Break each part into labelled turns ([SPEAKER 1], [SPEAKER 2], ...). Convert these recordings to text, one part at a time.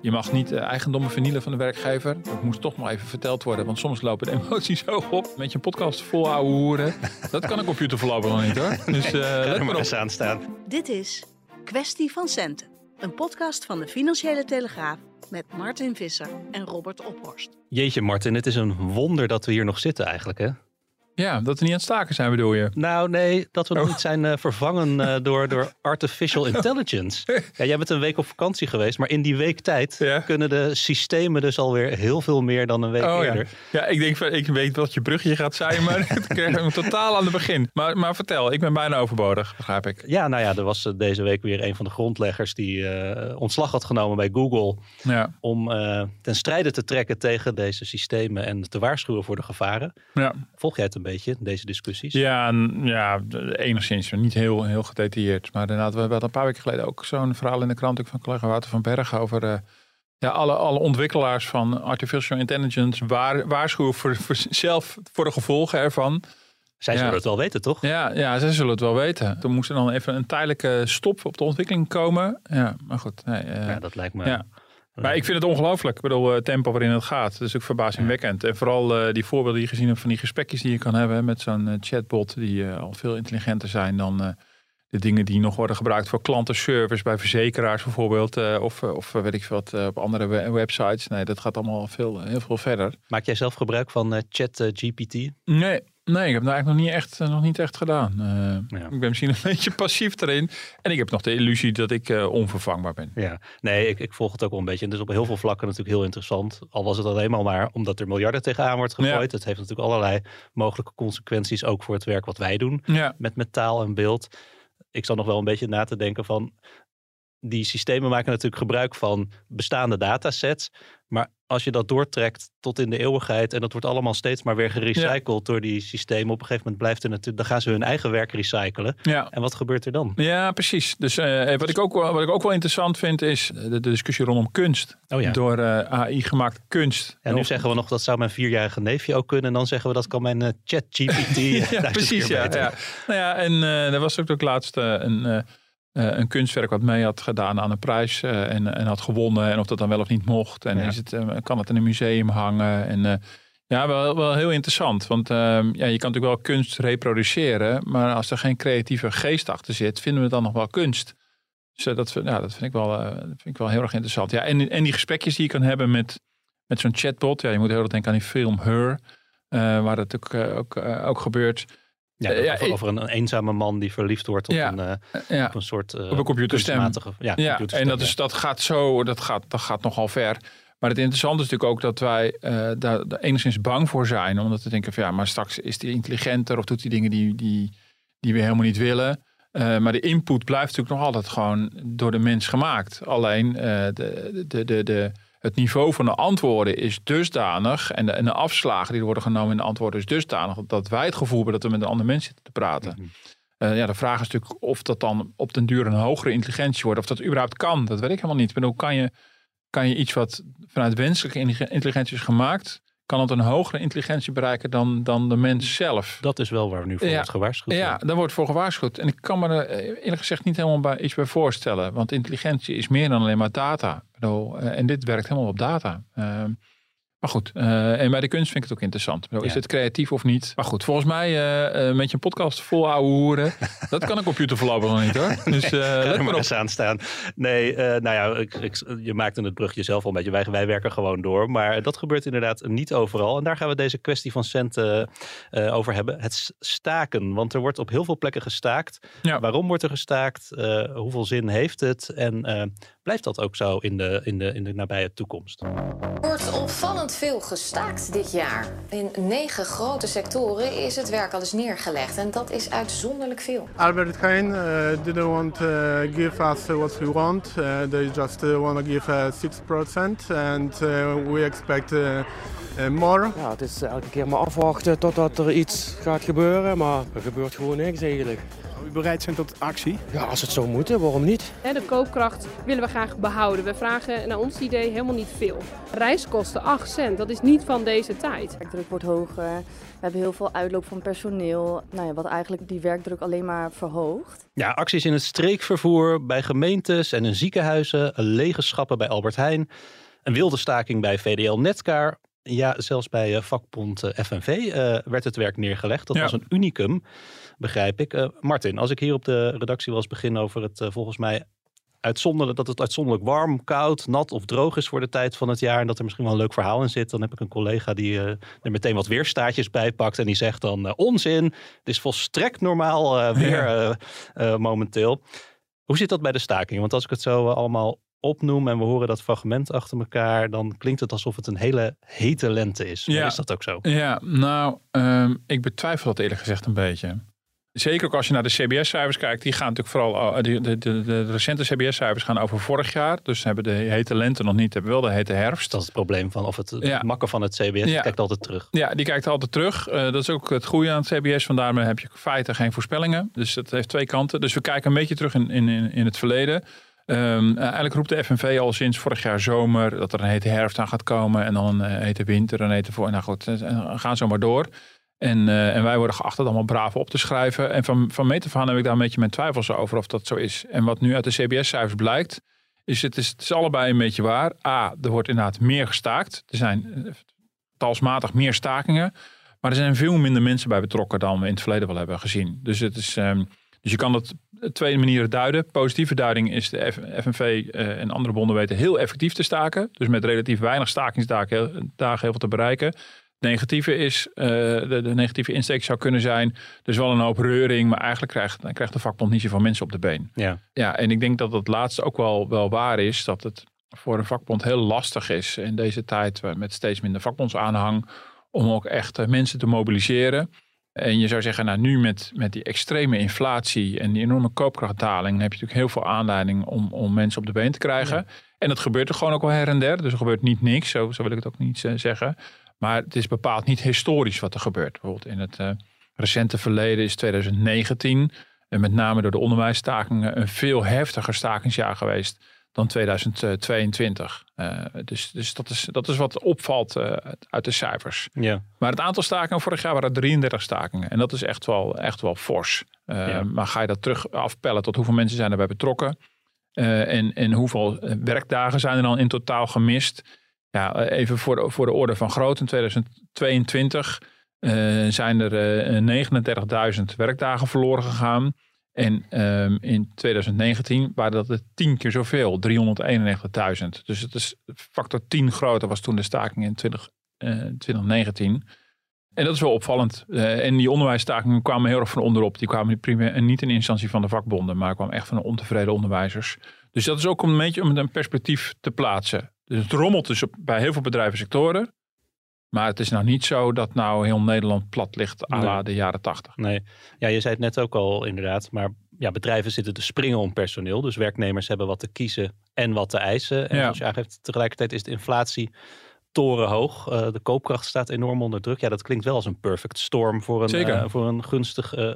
[SPEAKER 1] Je mag niet uh, eigendommen vernielen van de werkgever. Dat moest toch maar even verteld worden, want soms lopen de emoties zo op. Met je podcast vol ouwe hoeren. Dat kan een computer voorlopig nog niet hoor. Dus uh,
[SPEAKER 2] let maar eens aan staan.
[SPEAKER 3] Dit is Kwestie van Centen. Een podcast van de Financiële Telegraaf met Martin Visser en Robert Ophorst.
[SPEAKER 2] Jeetje Martin, het is een wonder dat we hier nog zitten eigenlijk hè?
[SPEAKER 1] Ja, dat we niet aan het staken zijn bedoel je?
[SPEAKER 2] Nou nee, dat we nog niet zijn uh, vervangen uh, door, door artificial intelligence. Ja, jij bent een week op vakantie geweest, maar in die week tijd ja. kunnen de systemen dus alweer heel veel meer dan een week
[SPEAKER 1] oh,
[SPEAKER 2] eerder.
[SPEAKER 1] Ja. ja, ik denk van, ik weet wat je brugje gaat zijn, maar ik totaal aan het begin. Maar, maar vertel, ik ben bijna overbodig, begrijp ik.
[SPEAKER 2] Ja, nou ja, er was deze week weer een van de grondleggers die uh, ontslag had genomen bij Google. Ja. Om ten strijde te trekken tegen deze systemen en te waarschuwen voor de gevaren. Ja. Volg jij het een beetje, deze discussies?
[SPEAKER 1] Ja, ja enigszins. Niet heel, heel gedetailleerd. Maar inderdaad, we hebben een paar weken geleden ook zo'n verhaal in de krant van collega Wouter van Berg over uh, ja, alle, alle ontwikkelaars van artificial intelligence waar, waarschuwen voor, voor zelf voor de gevolgen ervan.
[SPEAKER 2] Zij zullen ja. het wel weten, toch?
[SPEAKER 1] Ja, ja, zij zullen het wel weten. Er moest er dan even een tijdelijke stop op de ontwikkeling komen. Ja, maar goed. Nee, uh,
[SPEAKER 2] ja, dat lijkt me...
[SPEAKER 1] Ja. Maar ik vind het ongelooflijk. Ik bedoel, het tempo waarin het gaat. Dat is ook verbazingwekkend. En vooral uh, die voorbeelden die je gezien hebt van die gesprekjes die je kan hebben met zo'n uh, chatbot. Die uh, al veel intelligenter zijn dan de dingen die nog worden gebruikt voor klantenservice bij verzekeraars bijvoorbeeld. of, of weet ik wat op andere websites. Nee, dat gaat allemaal veel, heel veel verder.
[SPEAKER 2] Maak jij zelf gebruik van ChatGPT?
[SPEAKER 1] nee, Nee, ik heb het eigenlijk nog niet echt, nog niet echt gedaan. Uh, ja. Ik ben misschien een beetje passief erin. En ik heb nog de illusie dat ik uh, onvervangbaar ben.
[SPEAKER 2] Ja, nee, ik, ik, volg het ook wel een beetje. En het is op heel veel vlakken natuurlijk heel interessant. Al was het alleen maar maar omdat er miljarden tegenaan wordt gegooid. Het heeft natuurlijk allerlei mogelijke consequenties ook voor het werk wat wij doen. Ja. Met, met taal en beeld. Ik zal nog wel een beetje na te denken van die systemen maken natuurlijk gebruik van bestaande datasets. Maar als je dat doortrekt tot in de eeuwigheid en dat wordt allemaal steeds maar weer gerecycled door die systemen, op een gegeven moment blijft er natuurlijk, dan gaan ze hun eigen werk recyclen. Ja. En wat gebeurt er dan?
[SPEAKER 1] Ja, precies. Dus uh, wat, ik ook, wat ik ook wel interessant vind is de, de discussie rondom kunst. Oh ja. Door uh, AI gemaakt kunst.
[SPEAKER 2] En nu zeggen we nog dat zou mijn vierjarige neefje ook kunnen. En dan zeggen we dat kan mijn uh, chat GPT.
[SPEAKER 1] ja, precies. Ja, ja. Nou ja, en er was ook, ook laatst een een kunstwerk wat mee had gedaan aan een prijs uh, en, en had gewonnen. En of dat dan wel of niet mocht. En ja. is het, uh, kan het in een museum hangen. En ja, wel, wel heel interessant. Want ehm, ja, je kan natuurlijk wel kunst reproduceren. Maar als er geen creatieve geest achter zit, vinden we dan nog wel kunst. Dus dat, ja, dat, vind ik wel, dat vind ik wel heel erg interessant. Ja, en, en die gesprekjes die je kan hebben met, met zo'n chatbot. Ja, je moet heel erg denken aan die film Her. waar dat ook, ook, ook gebeurt.
[SPEAKER 2] Ja, ja over, over een, eenzame man die verliefd wordt op, een, uh, ja. op een soort uh,
[SPEAKER 1] op een computerstem. Ja, ja en dat, is, dat gaat zo, dat gaat, dat gaat nogal ver. Maar het interessante is natuurlijk ook dat wij daar, daar, enigszins bang voor zijn. Omdat we denken van ja, maar straks is die intelligenter of doet hij dingen die, die, die we helemaal niet willen. maar de input blijft natuurlijk nog altijd gewoon door de mens gemaakt. Alleen de, de, de, de het niveau van de antwoorden is dusdanig en de, en de afslagen die er worden genomen in de antwoorden is dusdanig dat wij het gevoel hebben dat we met een ander mens zitten te praten. Mhm. Uh, ja, de vraag is natuurlijk of dat dan op den duur een hogere intelligentie wordt. Of dat überhaupt kan, dat weet ik helemaal niet. Ik bedoel, kan je, kan je iets wat vanuit wenselijke intelligentie is gemaakt, kan het een hogere intelligentie bereiken dan, dan de mens zelf.
[SPEAKER 2] Dat is wel waar we nu voor ja, wordt gewaarschuwd.
[SPEAKER 1] Ja, daar wordt voor gewaarschuwd. En ik kan me er eh, eerlijk gezegd niet helemaal bij, iets bij voorstellen. Want intelligentie is meer dan alleen maar data. Bedoel, uh, en dit werkt helemaal op data. Uh, Maar goed, uh, en bij de kunst vind ik het ook interessant. Is het creatief of niet? Maar goed, volgens mij uh, met je podcast vol ouwe hoeren, dat kan een computer voorlopig nog niet hoor. Dus
[SPEAKER 2] uh, let maar eens aan staan. Nee, nou ja, ik, ik, je maakte het brugje zelf al een beetje. Wij, wij werken gewoon door. Maar dat gebeurt inderdaad niet overal. En daar gaan we deze kwestie van centen over hebben. Het staken. Want er wordt op heel veel plekken gestaakt. Ja. Waarom wordt er gestaakt? hoeveel zin heeft het? En blijft dat ook zo in de, in de, in de nabije toekomst?
[SPEAKER 4] wordt opvallend veel gestaakt dit jaar. In negen grote sectoren is het werk al eens neergelegd. En dat is uitzonderlijk veel.
[SPEAKER 5] Albert Heijn uh, didn't want to give us what we want. Uh, they just uh, want to give uh, 6%. And uh, we expect uh, more.
[SPEAKER 6] Ja, het is elke keer maar afwachten totdat er iets gaat gebeuren. Maar er gebeurt gewoon niks eigenlijk
[SPEAKER 7] u bereid zijn tot actie?
[SPEAKER 6] Ja, als het zo moet, waarom niet?
[SPEAKER 8] De koopkracht willen we graag behouden. We vragen naar ons idee helemaal niet veel. Reiskosten 8 cent, dat is niet van deze tijd.
[SPEAKER 9] De werkdruk wordt hoger. We hebben heel veel uitloop van personeel. Nou ja, wat eigenlijk die werkdruk alleen maar verhoogt.
[SPEAKER 2] Ja, acties in het streekvervoer bij gemeentes en in ziekenhuizen. Lege schappen bij Albert Heijn. Een wilde staking bij VDL Netcar. Ja, zelfs bij eh, vakbond eh, FNV uh, werd het werk neergelegd. Dat was een unicum begrijp ik. Uh, Martin, als ik hier op de redactie was begin over het uh, volgens mij uitzonderlijk, dat het uitzonderlijk warm, koud, nat of droog is voor de tijd van het jaar en dat er misschien wel een leuk verhaal in zit, dan heb ik een collega die uh, er meteen wat weerstaartjes bij pakt en die zegt dan onzin, het is volstrekt normaal weer momenteel. Hoe zit dat bij de staking? Want als ik het zo allemaal opnoem en we horen dat fragment achter elkaar, dan klinkt het alsof het een hele hete lente is. Ja. is dat ook zo?
[SPEAKER 1] Ja, nou, um, ik betwijfel dat eerlijk gezegd een beetje. Zeker ook als je naar de CBS-cijfers kijkt, die gaan natuurlijk vooral. Oh, de, de, de, de recente CBS-cijfers gaan over vorig jaar. Dus hebben de hete lente nog niet, hebben wel de hete herfst.
[SPEAKER 2] Dat is het probleem van of het, ja. makken van het CBS. Ja. kijkt altijd terug.
[SPEAKER 1] Ja, die kijkt altijd terug. Uh, dat is ook het goede aan het CBS. Vandaar heb je feiten geen voorspellingen. Dus dat heeft twee kanten. Dus we kijken een beetje terug in, in, in het verleden. Um, eigenlijk roept de FNV al sinds vorig jaar zomer dat er een hete herfst aan gaat komen. En dan een hete winter, een hete voor. Nou goed, gaan zo maar door. En, en wij worden geacht dat allemaal braaf op te schrijven. En van, van meet af aan heb ik daar een beetje mijn twijfels over of dat zo is. En wat nu uit de CBS-cijfers blijkt, is het, is het allebei een beetje waar. A, er wordt inderdaad meer gestaakt. Er zijn talsmatig meer stakingen. Maar er zijn veel minder mensen bij betrokken dan we in het verleden wel hebben gezien. Dus, het is, um, dus je kan het twee manieren duiden. Positieve duiding is de FNV uh, en andere bonden weten heel effectief te staken. Dus met relatief weinig stakingsdagen heel veel te bereiken negatieve is, uh, de, de, negatieve insteek zou kunnen zijn. Dus wel een hoop reuring, maar eigenlijk krijgt, dan krijgt de vakbond niet zoveel mensen op de been. Ja. ja, en ik denk dat dat laatste ook wel, wel waar is. Dat het voor een vakbond heel lastig is in deze tijd met steeds minder vakbondsaanhang. Om ook echt eh, mensen te mobiliseren. En je zou zeggen, nou nu met, met die extreme inflatie en die enorme koopkrachtdaling, heb je natuurlijk heel veel aanleiding om, om mensen op de been te krijgen. En dat gebeurt er gewoon ook wel her en der. Dus er gebeurt niet niks, zo, zo wil ik het ook niet uh, zeggen. Maar het is bepaald niet historisch wat er gebeurt. Bijvoorbeeld in het uh, recente verleden is 2019, en met name door de onderwijsstakingen, een veel heftiger stakingsjaar geweest dan 2022. Uh, eh, dus dus dat, is, dat is wat opvalt uh, uit de cijfers. Ja. Maar het aantal stakingen vorig jaar waren 33 stakingen. En dat is echt wel, echt wel fors. Uh, Maar ga je dat terug afpellen tot hoeveel mensen zijn erbij betrokken? en, en hoeveel werkdagen zijn er dan in totaal gemist? Ja, eh, even voor de, voor de orde van grootte. In 2022 uh, zijn er 39.000 eh, werkdagen verloren gegaan. En uh, in 2019 waren dat er tien keer zoveel, 391.000. Dus het is factor 10 groter was toen de staking in 20, 2019. En dat is wel opvallend. en die onderwijsstakingen kwamen heel erg van onderop. Die kwamen primair, niet in instantie van de vakbonden, maar kwamen echt van de ontevreden onderwijzers. Dus dat is ook een beetje om het een perspectief te plaatsen. Dus het rommelt dus bij heel veel bedrijven en sectoren. Maar het is nou niet zo dat nou heel Nederland plat ligt à la de jaren tachtig.
[SPEAKER 2] Nee, ja, je zei het net ook al inderdaad. Maar ja, bedrijven zitten te springen om personeel. Dus werknemers hebben wat te kiezen en wat te eisen. En ja. als je aangeeft, tegelijkertijd is de inflatie torenhoog. Uh, de koopkracht staat enorm onder druk. Ja, dat klinkt wel als een perfect storm voor een, uh, voor een gunstig uh,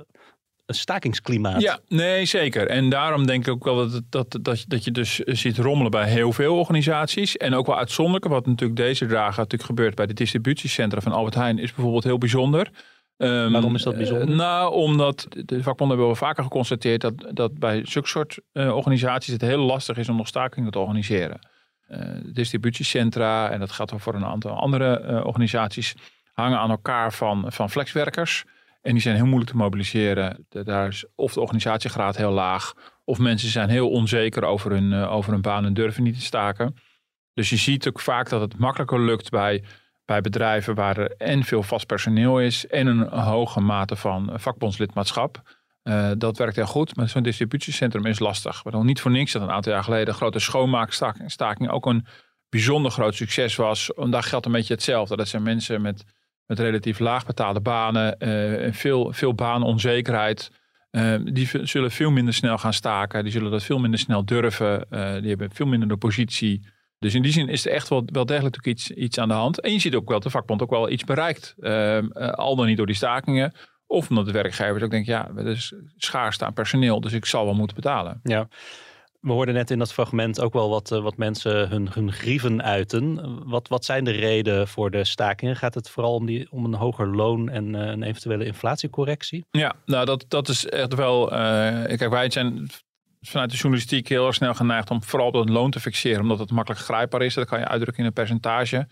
[SPEAKER 2] stakingsklimaat.
[SPEAKER 1] Ja, nee, zeker. En daarom denk ik ook wel dat, dat, dat, dat je dus ziet rommelen bij heel veel organisaties. En ook wel uitzonderlijk, wat natuurlijk deze dagen natuurlijk gebeurt bij de distributiecentra van Albert Heijn, is bijvoorbeeld heel bijzonder.
[SPEAKER 2] Um, Waarom is dat bijzonder?
[SPEAKER 1] Uh, nou, omdat de vakbonden hebben wel vaker geconstateerd dat, dat bij zulke soort uh, organisaties het heel lastig is om nog stakingen te organiseren. distributiecentra, en dat gaat ook voor een aantal andere organisaties, hangen aan elkaar van, van flexwerkers. En die zijn heel moeilijk te mobiliseren. Daar is of de organisatiegraad heel laag, of mensen zijn heel onzeker over hun, over hun baan en durven niet te staken. Dus je ziet ook vaak dat het makkelijker lukt bij, bij bedrijven waar er en veel vast personeel is en een hoge mate van vakbondslidmaatschap. Uh, dat werkt heel goed, maar zo'n distributiecentrum is lastig. Waarom niet voor niks dat een aantal jaar geleden grote schoonmaakstaking ook een bijzonder groot succes was. En daar geldt een beetje hetzelfde. Dat zijn mensen met, met relatief laag betaalde banen, uh, en veel, veel baanonzekerheid. Uh, die zullen veel minder snel gaan staken. Die zullen dat veel minder snel durven. die hebben veel minder de positie. Dus in die zin is er echt wel, wel degelijk iets, iets aan de hand. En je ziet ook wel dat de vakbond ook wel iets bereikt. Ehm, al dan niet door die stakingen. Of omdat de werkgevers ook denken, ja, er is schaarste aan personeel, dus ik zal wel moeten betalen.
[SPEAKER 2] Ja. We hoorden net in dat fragment ook wel wat, eh, wat mensen hun, hun grieven uiten. Wat, wat zijn de redenen voor de stakingen? Gaat het vooral om, die, om een hoger loon en uh, een eventuele inflatiecorrectie?
[SPEAKER 1] Ja, nou dat, dat is echt wel. Uh, kijk, wij zijn vanuit de journalistiek heel erg snel geneigd om vooral het loon te fixeren, omdat het makkelijk grijpbaar is. Dat kan je uitdrukken in een percentage.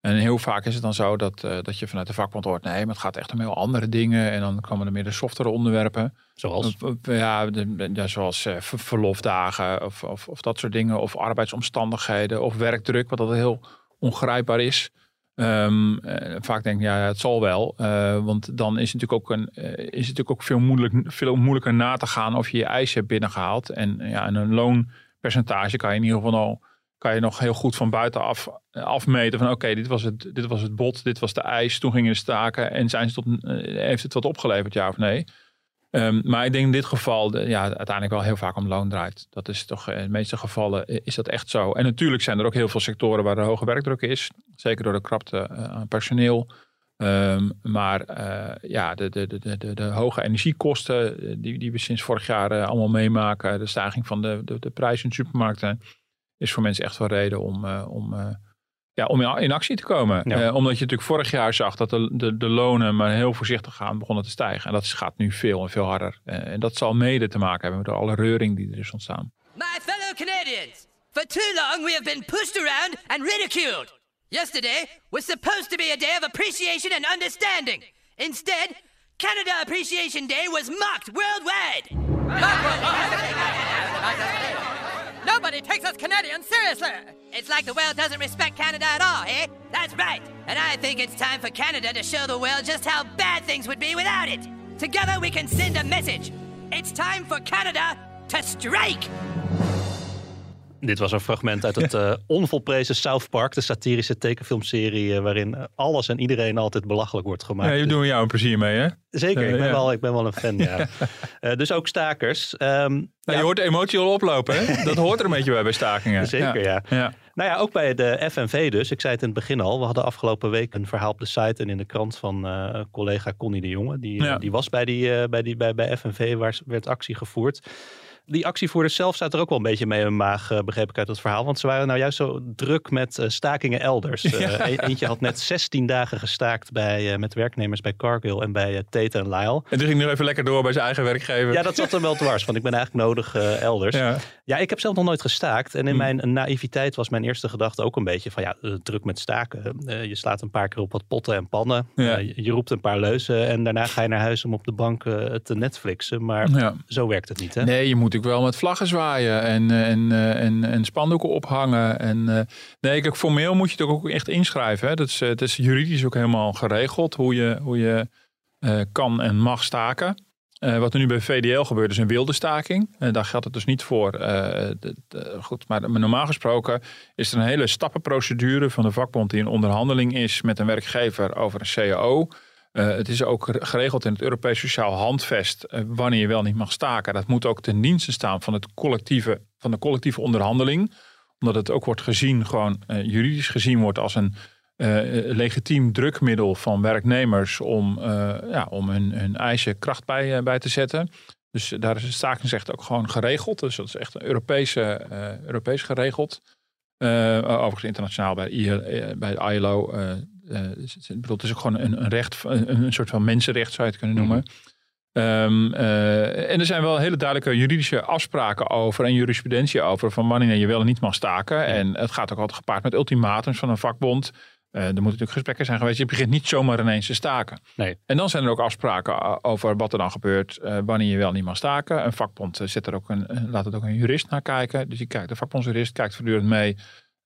[SPEAKER 1] En heel vaak is het dan zo dat, uh, dat je vanuit de vakbond hoort, nee, maar het gaat echt om heel andere dingen. En dan komen er meer de softere onderwerpen.
[SPEAKER 2] Zoals?
[SPEAKER 1] Ja, de, ja zoals uh, verlofdagen of, of, of, dat soort dingen. Of arbeidsomstandigheden of werkdruk, wat dat heel ongrijpbaar is. Um, uh, vaak denk ik, ja, het zal wel. want dan is het natuurlijk ook, een, is het natuurlijk ook veel, moeilijk, veel moeilijker na te gaan of je je eisen hebt binnengehaald. En ja, en een loonpercentage kan je in ieder geval al kan je nog heel goed van buitenaf eh, afmeten van oké, dit was het, dit was het bot, dit was de eis, toen gingen de staken en zijn ze tot, eh, heeft het wat opgeleverd, ja of nee? Um, maar ik denk in dit geval, ja, uiteindelijk wel heel vaak om loon draait. Dat is toch in de meeste gevallen is dat echt zo. En natuurlijk zijn er ook heel veel sectoren waar er hoge werkdruk is. Zeker door de krapte aan personeel. Um, maar ja, de, de, de, de, de hoge energiekosten die, die we sinds vorig jaar allemaal meemaken. De stijging van de, de, de prijzen in supermarkten is voor mensen echt wel reden om, uh, om, uh, ja, om in actie te komen. Ja. Uh, omdat je natuurlijk vorig jaar zag dat de, de, de, lonen maar heel voorzichtig gaan begonnen te stijgen. En dat gaat nu veel en veel harder. en dat zal mede te maken hebben met alle reuring die er is ontstaan.
[SPEAKER 10] My fellow Canadians, for too long we have been pushed around and ridiculed. Yesterday was supposed to be a day of appreciation and understanding. Instead, Canada Appreciation Day was mocked worldwide. Nobody takes us Canadians seriously. It's like the world doesn't respect Canada at all, eh? That's right. And I think it's time for Canada to show the world just how bad things would be without it. Together we can send a message. It's time for Canada to strike.
[SPEAKER 2] Dit was een fragment uit het uh, onvolprezen South Park, de satirische tekenfilmserie uh, waarin alles en iedereen altijd belachelijk wordt gemaakt.
[SPEAKER 1] Ja, je doen jou een plezier mee, hè?
[SPEAKER 2] Zeker, ik, ben wel, ik ben wel een fan, ja. dus ook stakers. Um,
[SPEAKER 1] nou, ja. Je hoort de emotie al oplopen, hè? Dat hoort er een beetje bij bij stakingen.
[SPEAKER 2] Zeker, ja. ja. Nou ja, ook bij de FNV dus. Ik zei het in het begin al. We hadden afgelopen week een verhaal op de site en in de krant van collega Connie de Jonge. Die, die was bij, die, bij, die, bij, bij FNV, waar werd actie gevoerd die actievoerders zelf staat er ook wel een beetje mee in hun maag, uh, begreep ik uit het verhaal. Want ze waren nou juist zo druk met uh, stakingen elders. Uh, eentje had net 16 dagen gestaakt bij, met werknemers bij Cargill en bij Tate en Lyle.
[SPEAKER 1] En toen ging nog even lekker door bij zijn eigen werkgever.
[SPEAKER 2] Ja, dat zat hem wel dwars, want ik ben eigenlijk nodig elders. Ja. ja. ik heb zelf nog nooit gestaakt. En in hm. mijn naïviteit was mijn eerste gedachte ook een beetje van ja, druk met staken. je slaat een paar keer op wat potten en pannen. Ja. je roept een paar leuzen en daarna ga je naar huis om op de bank te Netflixen. Maar zo werkt het niet, hè?
[SPEAKER 1] Nee, je moet wel met vlaggen zwaaien en, eh, en, eh, en, en spandoeken ophangen. En, uh, nee, kijk, formeel moet je het ook echt inschrijven. Hè. Dat, is, het is juridisch ook helemaal geregeld hoe je, hoe je kan en mag staken. wat er nu bij VDL gebeurt is een wilde staking. daar geldt het dus niet voor. Goed, maar normaal gesproken is er een hele stappenprocedure van de vakbond die in onderhandeling is met een werkgever over een CAO. Uh, het is ook geregeld in het Europees Sociaal Handvest uh, wanneer je wel niet mag staken. Dat moet ook ten dienste staan van, het collectieve, van de collectieve onderhandeling. Omdat het ook wordt gezien, gewoon uh, juridisch gezien wordt als een legitiem drukmiddel van werknemers om, ja, om hun, hun eisen kracht bij, bij te zetten. Dus daar is het stakingsrecht ook gewoon geregeld. Dus dat is echt een Europese, Europees geregeld. overigens internationaal bij, bij de ILO uh, het, is ook gewoon een, een recht, een, een, soort van mensenrecht zou je het kunnen noemen. Um, en er zijn wel hele duidelijke juridische afspraken over en jurisprudentie over van wanneer je wel en niet mag staken. En het gaat ook altijd gepaard met ultimatums van een vakbond. Uh, er moeten natuurlijk gesprekken zijn geweest. Je begint niet zomaar ineens te staken.
[SPEAKER 2] Nee.
[SPEAKER 1] En dan zijn er ook afspraken over wat er dan gebeurt uh, wanneer je wel niet mag staken. Een vakbond zet er ook een, laat het ook een jurist naar kijken. Dus die kijkt, de vakbondsjurist kijkt voortdurend mee.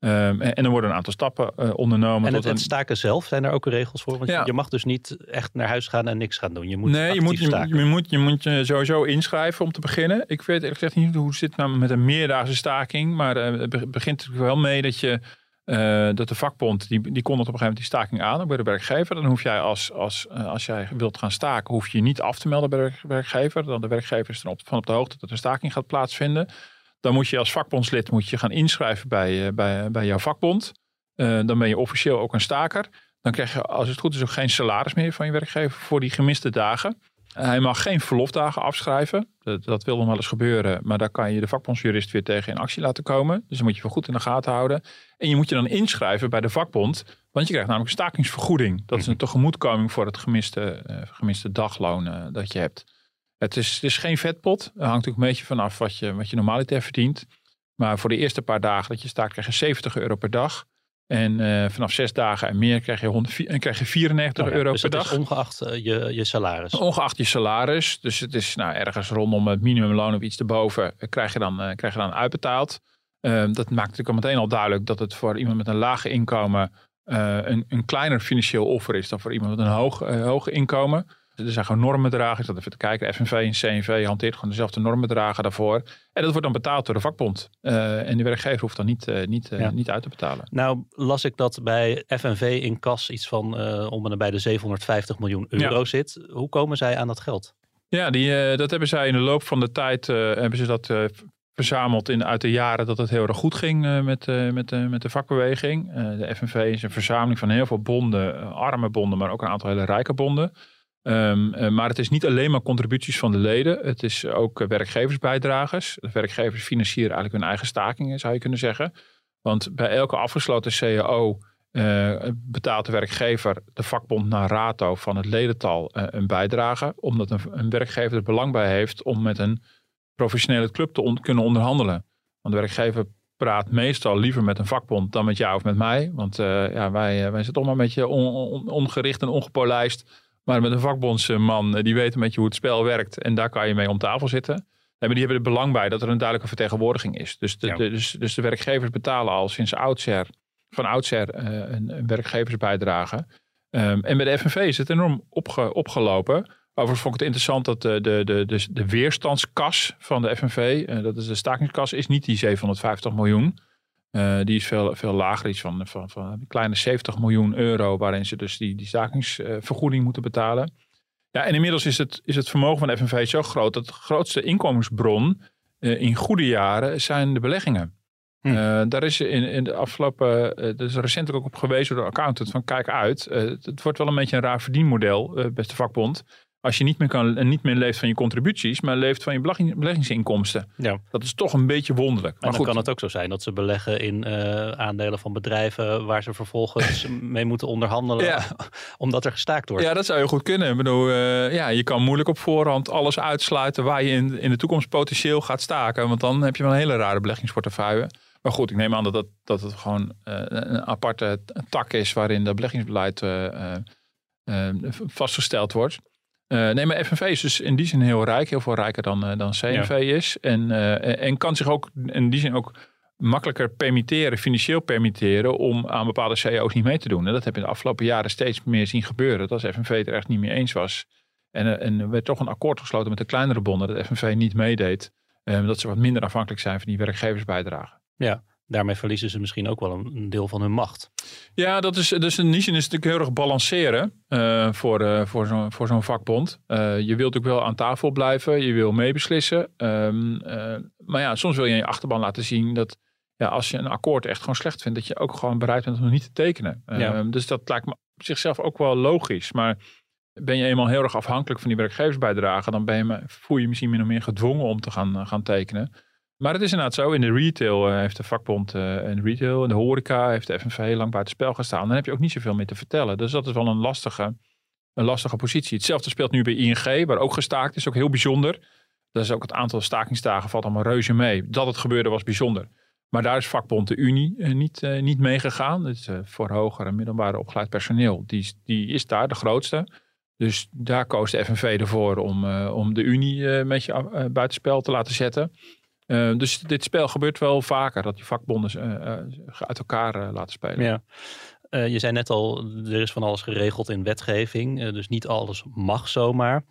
[SPEAKER 1] Um, en er worden een aantal stappen uh, ondernomen.
[SPEAKER 2] En het, het, staken zelf, zijn er ook regels voor? Want ja. je mag dus niet echt naar huis gaan en niks gaan doen. Je moet
[SPEAKER 1] nee, je moet je, je, moet, je moet je sowieso inschrijven om te beginnen. Ik weet eerlijk gezegd niet hoe het zit nou met een meerdaagse staking. Maar uh, het begint er wel mee dat je uh, dat de vakbond, die, die kondigt op een gegeven moment die staking aan bij de werkgever. Dan hoef jij als, als, als jij wilt gaan staken, hoef je je niet af te melden bij de werkgever. Dan de werkgever is er op, van op de hoogte dat er staking gaat plaatsvinden. Dan moet je als vakbondslid moet je gaan inschrijven bij, uh, bij, bij jouw vakbond. dan ben je officieel ook een staker. Dan krijg je, als het goed is, ook geen salaris meer van je werkgever voor die gemiste dagen. Hij mag geen verlofdagen afschrijven. Dat, dat wil nog wel eens gebeuren. Maar daar kan je de vakbondsjurist weer tegen in actie laten komen. Dus dan moet je wel goed in de gaten houden. En je moet je dan inschrijven bij de vakbond. Want je krijgt namelijk een stakingsvergoeding. Dat is een tegemoetkoming voor het gemiste, uh, gemiste dagloon uh, dat je hebt. Het is, het is geen vetpot. Het hangt natuurlijk een beetje vanaf wat je, wat je normaliter verdient. Maar voor de eerste paar dagen dat je staat krijg je 70 euro per dag. En uh, vanaf zes dagen en meer krijg je, 100, en krijg je 94 oh ja, euro
[SPEAKER 2] dus
[SPEAKER 1] per dag.
[SPEAKER 2] Is ongeacht uh, je, je salaris.
[SPEAKER 1] Ongeacht je salaris. Dus het is nou, ergens rondom het minimumloon of iets erboven krijg je dan, uh, krijg je dan uitbetaald. Ehm, dat maakt natuurlijk al meteen al duidelijk dat het voor iemand met een lage inkomen een, een kleiner financieel offer is dan voor iemand met een hoog, hoog inkomen. Er zijn gewoon normenbedragen. Ik zat even te kijken. FNV en CNV hanteert gewoon dezelfde normenbedragen daarvoor. En dat wordt dan betaald door de vakbond. Uh, en de werkgever hoeft dan niet, uh, niet, uh, ja. niet uit te betalen.
[SPEAKER 2] Nou las ik dat bij FNV in kas iets van om en bij de 750 miljoen euro ja. zit. Hoe komen zij aan dat geld?
[SPEAKER 1] Ja, die, dat hebben zij in de loop van de tijd hebben ze dat verzameld in, uit de jaren dat het heel erg goed ging met, met, met de vakbeweging. de FNV is een verzameling van heel veel bonden, arme bonden, maar ook een aantal hele rijke bonden. Um, uh, maar het is niet alleen maar contributies van de leden. Het is ook uh, werkgeversbijdragers. De werkgevers financieren eigenlijk hun eigen stakingen, zou je kunnen zeggen. Want bij elke afgesloten CAO uh, betaalt de werkgever de vakbond naar rato van het ledental een bijdrage. Omdat een, werkgever er belang bij heeft om met een professionele club te kunnen onderhandelen. Want de werkgever praat meestal liever met een vakbond dan met jou of met mij. Want ja, wij, wij zitten allemaal een beetje on, on, ongericht en ongepolijst maar met een vakbondsman, eh, die weet een beetje hoe het spel werkt. En daar kan je mee om tafel zitten. maar die hebben er belang bij dat er een duidelijke vertegenwoordiging is. Dus de, de dus, dus de werkgevers betalen al sinds oudsher, van oudsher uh, een, een, werkgeversbijdrage. Um, en bij de FNV is het enorm opge, opgelopen. Overigens vond ik het interessant dat de, de, de, de, de weerstandskas van de FNV, uh, dat is de stakingskas, is niet die 750 miljoen. Uh, die is veel, veel lager, iets van, van, van een kleine 70 miljoen euro, waarin ze dus die, die stakingsvergoeding moeten betalen. Ja, en inmiddels is het, is het vermogen van de FNV zo groot dat de grootste inkomensbron uh, in goede jaren zijn de beleggingen. Hm. Uh, daar is in, in de afgelopen, uh, er is recentelijk ook op gewezen door de accountant van kijk uit. het wordt wel een beetje een raar verdienmodel, beste vakbond als je niet meer, kan, niet meer leeft van je contributies, maar leeft van je beleggingsinkomsten. Ja. Dat is toch een beetje wonderlijk.
[SPEAKER 2] Maar, dan kan het ook zo zijn dat ze beleggen in uh, aandelen van bedrijven waar ze vervolgens mee moeten onderhandelen, ja. omdat er gestaakt wordt.
[SPEAKER 1] Ja, dat zou je goed kunnen. Ik bedoel, uh, ja, je kan moeilijk op voorhand alles uitsluiten waar je in, in de toekomst potentieel gaat staken, want dan heb je wel een hele rare beleggingsportefeuille. Maar goed, ik neem aan dat, dat, dat het gewoon uh, een aparte tak is waarin dat beleggingsbeleid vastgesteld wordt. Uh, nee, maar FNV is dus in die zin heel rijk, heel veel rijker dan, uh, dan CNV is. En, uh, en kan zich ook in die zin ook makkelijker permitteren, financieel permitteren, om aan bepaalde CEO's niet mee te doen. En dat heb je de afgelopen jaren steeds meer zien gebeuren. Dat als FNV het er echt niet mee eens was. En, en er werd toch een akkoord gesloten met de kleinere bonden, dat FNV niet meedeed. dat ze wat minder afhankelijk zijn van die werkgeversbijdragen.
[SPEAKER 2] Ja, daarmee verliezen ze misschien ook wel een, deel van hun macht.
[SPEAKER 1] Ja, dat is, dus die zin is het natuurlijk heel erg balanceren uh, voor, uh, voor zo'n voor zo'n vakbond. Uh, je wilt ook wel aan tafel blijven, je wil meebeslissen. Um, maar ja, soms wil je in je achterban laten zien dat ja, als je een akkoord echt gewoon slecht vindt, dat je ook gewoon bereid bent om niet te tekenen. Ja. Um, dus dat lijkt me op zichzelf ook wel logisch. Maar ben je eenmaal heel erg afhankelijk van die werkgeversbijdrage, dan ben je, voel je, je misschien min of meer gedwongen om te gaan, gaan tekenen. Maar het is inderdaad zo. In de retail uh, heeft de vakbond uh, en retail. In de horeca heeft de FNV heel lang buiten spel gestaan. Dan heb je ook niet zoveel meer te vertellen. Dus dat is wel een lastige. een lastige positie. Hetzelfde speelt nu bij ING, waar ook gestaakt is. Ook heel bijzonder. Dat is ook het aantal stakingsdagen valt allemaal reuze mee. Dat het gebeurde was bijzonder. Maar daar is vakbond de Unie uh, niet, niet meegegaan. Dus uh, voor hoger en middelbare opgeleid personeel. Die, die is daar de grootste. Dus daar koos de FNV ervoor om, om de Unie een beetje buitenspel te laten zetten. Dus dit spel gebeurt wel vaker. Dat die vakbonden uit elkaar laten spelen.
[SPEAKER 2] Ja. je zei net al, er is van alles geregeld in wetgeving. dus niet alles mag zomaar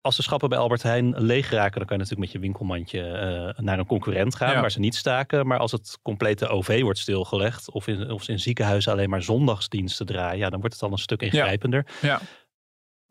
[SPEAKER 2] als de schappen bij Albert Heijn leeg raken, dan kan je natuurlijk met je winkelmandje uh, naar een concurrent gaan waar ze niet staken. Maar als het complete OV wordt stilgelegd of in, of in ziekenhuizen alleen maar zondagsdiensten draaien, ja, dan wordt het al een stuk ingrijpender. Ja. ja.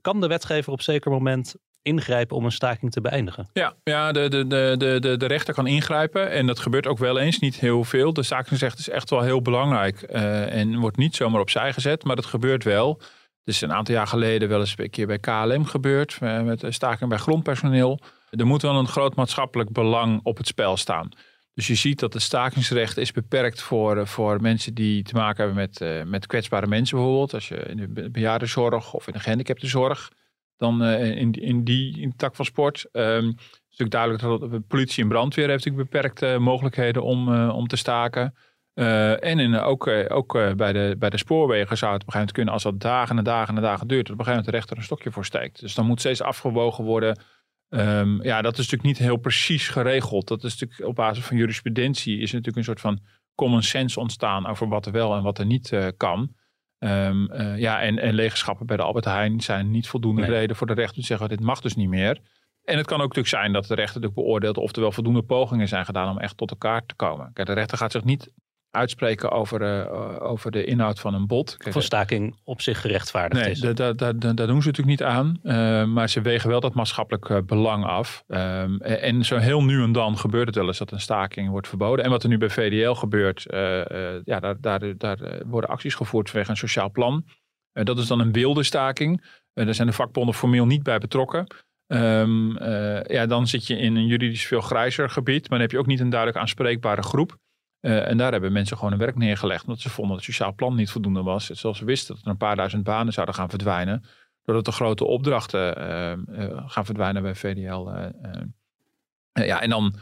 [SPEAKER 2] Kan de wetgever op zeker moment ingrijpen om een staking te beëindigen?
[SPEAKER 1] Ja, ja de, de, de, de, de rechter kan ingrijpen en dat gebeurt ook wel eens, niet heel veel. De stakingsrecht is echt wel heel belangrijk uh, en wordt niet zomaar opzij gezet, maar dat gebeurt wel. Dus een aantal jaar geleden wel eens een keer bij KLM gebeurd. Eh, met staking bij grondpersoneel. Er moet wel een groot maatschappelijk belang op het spel staan. Dus je ziet dat het stakingsrecht is beperkt voor, eh, voor mensen die te maken hebben met, met kwetsbare mensen bijvoorbeeld. Als je in de bejaardenzorg of in de gehandicaptenzorg, dan uh, in, in die in tak van sport. Um, het is natuurlijk duidelijk dat politie en brandweer heeft beperkte mogelijkheden om, om te staken. En ook, ook bij, de, bij de spoorwegen zou het op een gegeven moment kunnen, als dat dagen en dagen en dagen duurt, dat op een gegeven moment de rechter een stokje voor steekt. Dus dan moet steeds afgewogen worden. Um, ja, dat is natuurlijk niet heel precies geregeld. Dat is natuurlijk op basis van jurisprudentie is natuurlijk een soort van common sense ontstaan over wat er wel en wat er niet kan. Um, ja, en, en legenschappen bij de Albert Heijn zijn niet voldoende nee. reden voor de rechter te zeggen, dit mag dus niet meer. En het kan ook natuurlijk zijn dat de rechter natuurlijk beoordeelt of er wel voldoende pogingen zijn gedaan om echt tot elkaar te komen. Kijk, de rechter gaat zich niet uitspreken over, uh, over de inhoud van een bod.
[SPEAKER 2] Kijk, van staking op zich gerechtvaardigd
[SPEAKER 1] nee,
[SPEAKER 2] is.
[SPEAKER 1] Nee, daar da, da, da, doen ze natuurlijk niet aan. Uh, maar ze wegen wel dat maatschappelijk uh, belang af. Um, en zo heel nu en dan gebeurt het wel eens dat een staking wordt verboden. En wat er nu bij VDL gebeurt, ja, daar, daar, daar worden acties gevoerd vanwege een sociaal plan. dat is dan een wilde staking. daar zijn de vakbonden formeel niet bij betrokken. Um, ja, dan zit je in een juridisch veel grijzer gebied. Maar dan heb je ook niet een duidelijk aanspreekbare groep. Uh, en daar hebben mensen gewoon hun werk neergelegd. Omdat ze vonden dat het sociaal plan niet voldoende was. Zoals ze wisten dat er een paar duizend banen zouden gaan verdwijnen. Doordat de grote opdrachten uh, uh, gaan verdwijnen bij VDL. ja, en dan,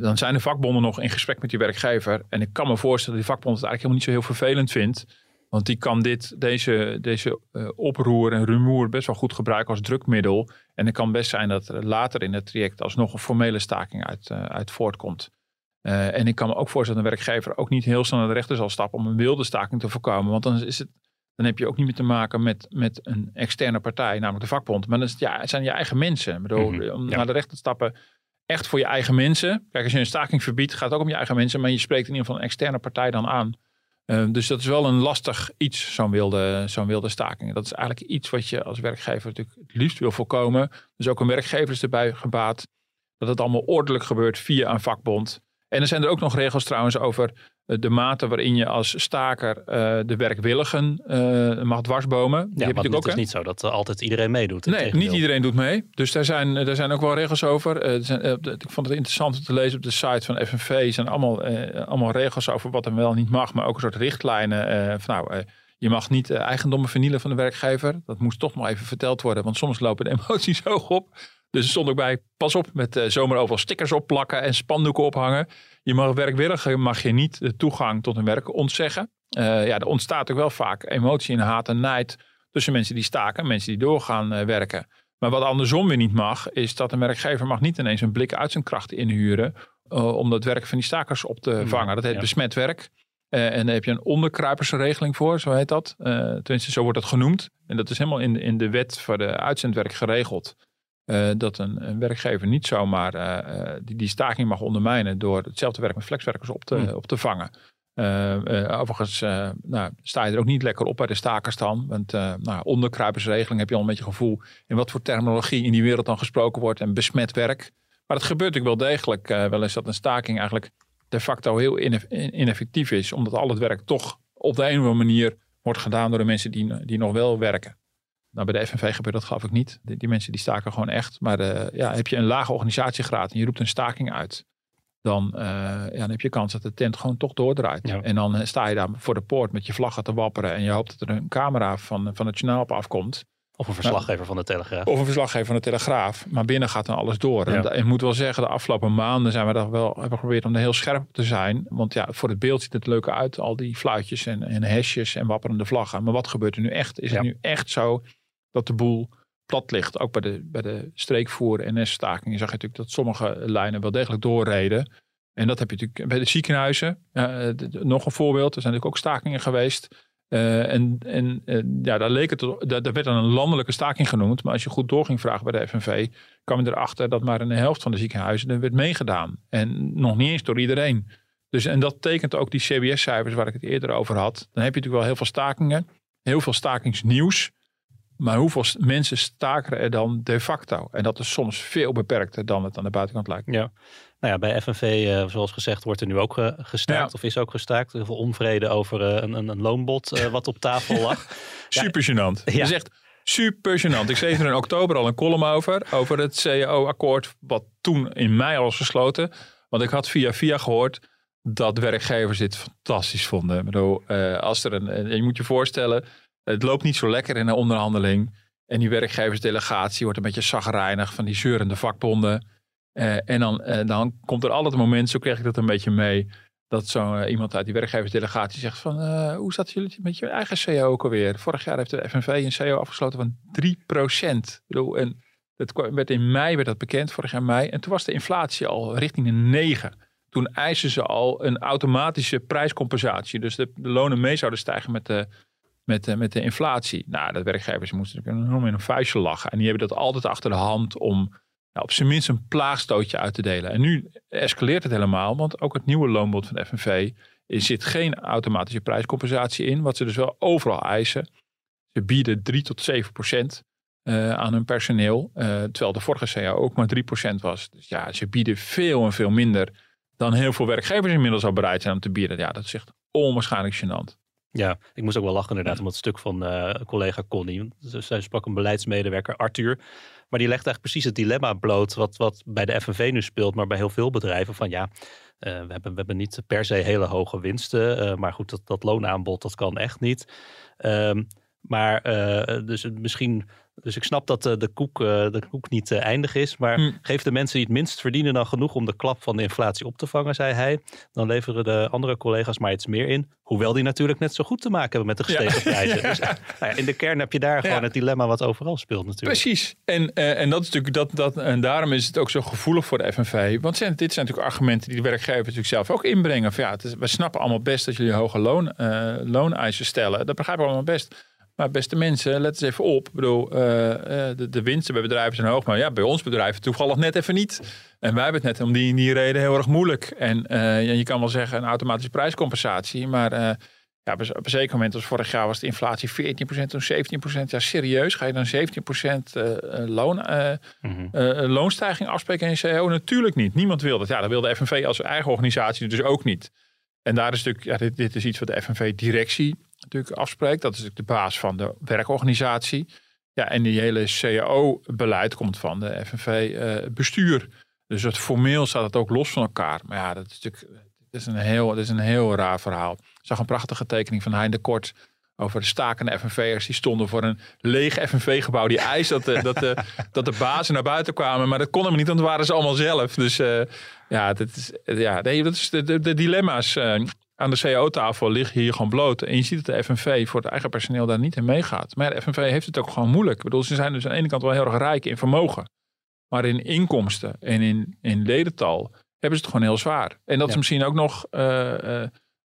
[SPEAKER 1] dan zijn de vakbonden nog in gesprek met die werkgever. En ik kan me voorstellen dat die vakbond het eigenlijk helemaal niet zo heel vervelend vindt. Want die kan dit, deze, deze oproer en rumoer best wel goed gebruiken als drukmiddel. En het kan best zijn dat er later in het traject alsnog een formele staking uit, uit voortkomt. Uh, en ik kan me ook voorstellen dat een werkgever ook niet heel snel naar de rechter zal stappen om een wilde staking te voorkomen. Want dan, is het, dan heb je ook niet meer te maken met, met een externe partij, namelijk de vakbond. Maar dan is het, ja, het zijn je eigen mensen. Ik bedoel, mm -hmm, om ja. naar de rechter te stappen, echt voor je eigen mensen. Kijk, als je een staking verbiedt, gaat het ook om je eigen mensen. Maar je spreekt in ieder geval een externe partij dan aan. Uh, dus dat is wel een lastig iets, zo'n wilde, zo'n wilde staking. Dat is eigenlijk iets wat je als werkgever natuurlijk het liefst wil voorkomen. Dus ook een werkgever is erbij gebaat dat het allemaal ordelijk gebeurt via een vakbond. En er zijn er ook nog regels trouwens over eh, de mate waarin je als staker uh, de werkwilligen uh, mag dwarsbomen.
[SPEAKER 2] Die ja, maar het ook, is niet zo dat altijd iedereen meedoet.
[SPEAKER 1] Nee, niet iedereen doet mee. Dus daar zijn, daar zijn ook wel regels over. Zijn, ik vond het interessant om te lezen op de site van FNV. Zijn allemaal, allemaal regels over wat er wel niet mag. Maar ook een soort richtlijnen. van, nou, je mag niet eigendommen vernielen van de werkgever. Dat moest toch nog even verteld worden. Want soms lopen de emoties hoog op. Dus er stond ook bij, pas op met uh, zomaar overal stickers opplakken en spandoeken ophangen. Je mag werkwilligen, mag je niet de toegang tot hun werk ontzeggen. Uh, ja, er ontstaat ook wel vaak emotie en haat en nijd tussen mensen die staken en mensen die doorgaan uh, werken. Maar wat andersom weer niet mag, is dat een werkgever mag niet ineens een blik uit zijn krachten inhuren om dat werk van die stakers op te mm, vangen. Dat heet ja. besmet werk. en daar heb je een onderkruipersregeling voor, zo heet dat. tenminste, zo wordt dat genoemd. En dat is helemaal in, in de wet voor de uitzendwerk geregeld. Uh, dat een, een, werkgever niet zomaar uh, die, die staking mag ondermijnen door hetzelfde werk met flexwerkers op te, mm. op te vangen. overigens nou, sta je er ook niet lekker op bij de stakers dan. Want nou, onderkruipersregeling heb je al een beetje gevoel in wat voor terminologie in die wereld dan gesproken wordt en besmet werk. Maar het gebeurt natuurlijk wel degelijk wel eens dat een staking eigenlijk de facto heel ineffectief is. Omdat al het werk toch op de een of andere manier wordt gedaan door de mensen die, die nog wel werken. Nou, bij de FNV gebeurt dat geloof ik niet. Die, die mensen die staken gewoon echt. Maar uh, ja, heb je een lage organisatiegraad en je roept een staking uit. Dan, uh, ja, dan heb je kans dat de tent gewoon toch doordraait. Ja. En dan uh, sta je daar voor de poort met je vlaggen te wapperen. En je hoopt dat er een camera van, van het journaal op afkomt.
[SPEAKER 2] Of een verslaggever van de Telegraaf.
[SPEAKER 1] Of een verslaggever van de Telegraaf. Maar binnen gaat dan alles door. En ik moet wel zeggen, de afgelopen maanden zijn we daar wel hebben geprobeerd om er heel scherp op te zijn. Want ja, voor het beeld ziet het leuker uit. Al die fluitjes en, en hesjes en wapperende vlaggen. Maar wat gebeurt er nu echt? Is het nu echt zo dat de boel plat ligt? Ook bij de, bij de streekvoer NS-stakingen zag je natuurlijk dat sommige lijnen wel degelijk doorreden. En dat heb je natuurlijk bij de ziekenhuizen. Nog een voorbeeld. Er zijn natuurlijk ook stakingen geweest. Uh, en en uh, ja, daar, leek het, daar, daar werd dan een landelijke staking genoemd. Maar als je goed door ging vragen bij de FNV, kwam je erachter dat maar een helft van de ziekenhuizen er werd meegedaan. En nog niet eens door iedereen. Dus, en dat tekent ook die CBS-cijfers waar ik het eerder over had. Dan heb je natuurlijk wel heel veel stakingen, heel veel stakingsnieuws. Maar hoeveel mensen staken er dan de facto? En dat is soms veel beperkter dan het aan de buitenkant lijkt.
[SPEAKER 2] Ja. Nou ja, bij FNV, uh, zoals gezegd, wordt er nu ook uh, gestaakt of is ook gestaakt. Heel veel onvrede over uh, een, een, een, loonbod wat op tafel lag.
[SPEAKER 1] super gênant. Ja. Je zegt super gênant. Ik schreef er in oktober al een column over, over het CAO-akkoord, wat toen in mei al was gesloten. Want ik had via via gehoord dat werkgevers dit fantastisch vonden. Ik bedoel, als er een, je moet je voorstellen, het loopt niet zo lekker in een onderhandeling. En die werkgeversdelegatie wordt een beetje zagrijnig van die zeurende vakbonden. Uh, en dan, uh, dan komt er altijd een moment, zo kreeg ik dat een beetje mee, dat zo uh, iemand uit die werkgeversdelegatie zegt van, hoe zat jullie met je eigen CEO ook alweer? Vorig jaar heeft de FNV een CEO afgesloten van 3 procent. En dat werd in mei werd dat bekend, vorig jaar mei. En toen was de inflatie al richting de 9. Toen eisen ze al een automatische prijscompensatie. Dus de, de lonen mee zouden stijgen met de, met, met de inflatie. Nou, de werkgevers moesten enorm in een vuistje lachen. En die hebben dat altijd achter de hand om op zijn minst een plaagstootje uit te delen. En nu escaleert het helemaal, want ook het nieuwe loonbod van de FNV er zit geen automatische prijscompensatie in, wat ze dus wel overal eisen. Ze bieden 3 tot 7 procent uh, aan hun personeel, uh, terwijl de vorige CA ook maar 3 procent was. Dus ja, ze bieden veel en veel minder dan heel veel werkgevers inmiddels al bereid zijn om te bieden. Ja, dat is echt onwaarschijnlijk gênant.
[SPEAKER 2] Ja, ik moest ook wel lachen inderdaad om het stuk van uh, collega Connie. Zij sprak een beleidsmedewerker Arthur. Maar die legt eigenlijk precies het dilemma bloot wat, wat bij de FNV nu speelt, maar bij heel veel bedrijven. Van ja, uh, we, hebben, we hebben niet per se hele hoge winsten. Uh, maar goed, dat, dat loonaanbod, dat kan echt niet. Um, maar dus misschien dus ik snap dat de, koek, de koek niet eindig is. Maar hm. geef de mensen die het minst verdienen dan genoeg om de klap van de inflatie op te vangen, zei hij. Dan leveren de andere collega's maar iets meer in. Hoewel die natuurlijk net zo goed te maken hebben met de gestegen prijzen. Dus nou ja, in de kern heb je daar gewoon het dilemma wat overal speelt natuurlijk.
[SPEAKER 1] Precies. En, uh, en, dat is natuurlijk dat, dat, en daarom is het ook zo gevoelig voor de FNV. Want zijn, dit zijn natuurlijk argumenten die de werkgevers natuurlijk zelf ook inbrengen. Van ja, het is, we snappen allemaal best dat jullie hoge loon, uh, looneisen stellen. Dat begrijpen we allemaal best. Maar beste mensen, let eens even op. Ik bedoel, uh, de, de, winsten bij bedrijven zijn hoog. Maar ja, bij ons bedrijven toevallig net even niet. En wij hebben het net om die, die reden heel erg moeilijk. En uh, je kan wel zeggen een automatische prijscompensatie. Maar uh, ja, op een zeker moment, als vorig jaar was de inflatie 14%, toen 17%. Ja, serieus, ga je dan 17% loon, mm loonstijging afspreken in je CEO? Natuurlijk niet. Niemand wil dat. Ja, dat wil de FNV als eigen organisatie dus ook niet. En daar is natuurlijk, ja, dit, dit is iets wat de FNV-directie natuurlijk afspreekt. Dat is natuurlijk de baas van de werkorganisatie. Ja, en die hele CAO-beleid komt van de FNV-bestuur. Eh, dus het formeel staat het ook los van elkaar. Maar ja, dat is natuurlijk dat is een, heel, dat is een heel raar verhaal. Ik zag een prachtige tekening van Hein de Kort over de stakende FNV'ers. Die stonden voor een leeg FNV-gebouw. Die eis dat de, dat, de, dat de bazen naar buiten kwamen. Maar dat kon hem niet, want dat waren ze allemaal zelf. Dus uh, ja, dat is, ja, nee, dat is de, de, de dilemma's. Uh, aan de CAO-tafel liggen hier gewoon bloot. En je ziet dat de FNV voor het eigen personeel daar niet in meegaat. Maar de FNV heeft het ook gewoon moeilijk. Ik bedoel, ze zijn dus aan de ene kant wel heel erg rijk in vermogen. Maar in inkomsten en in, in ledental hebben ze het gewoon heel zwaar. En dat is misschien ook nog, uh, uh,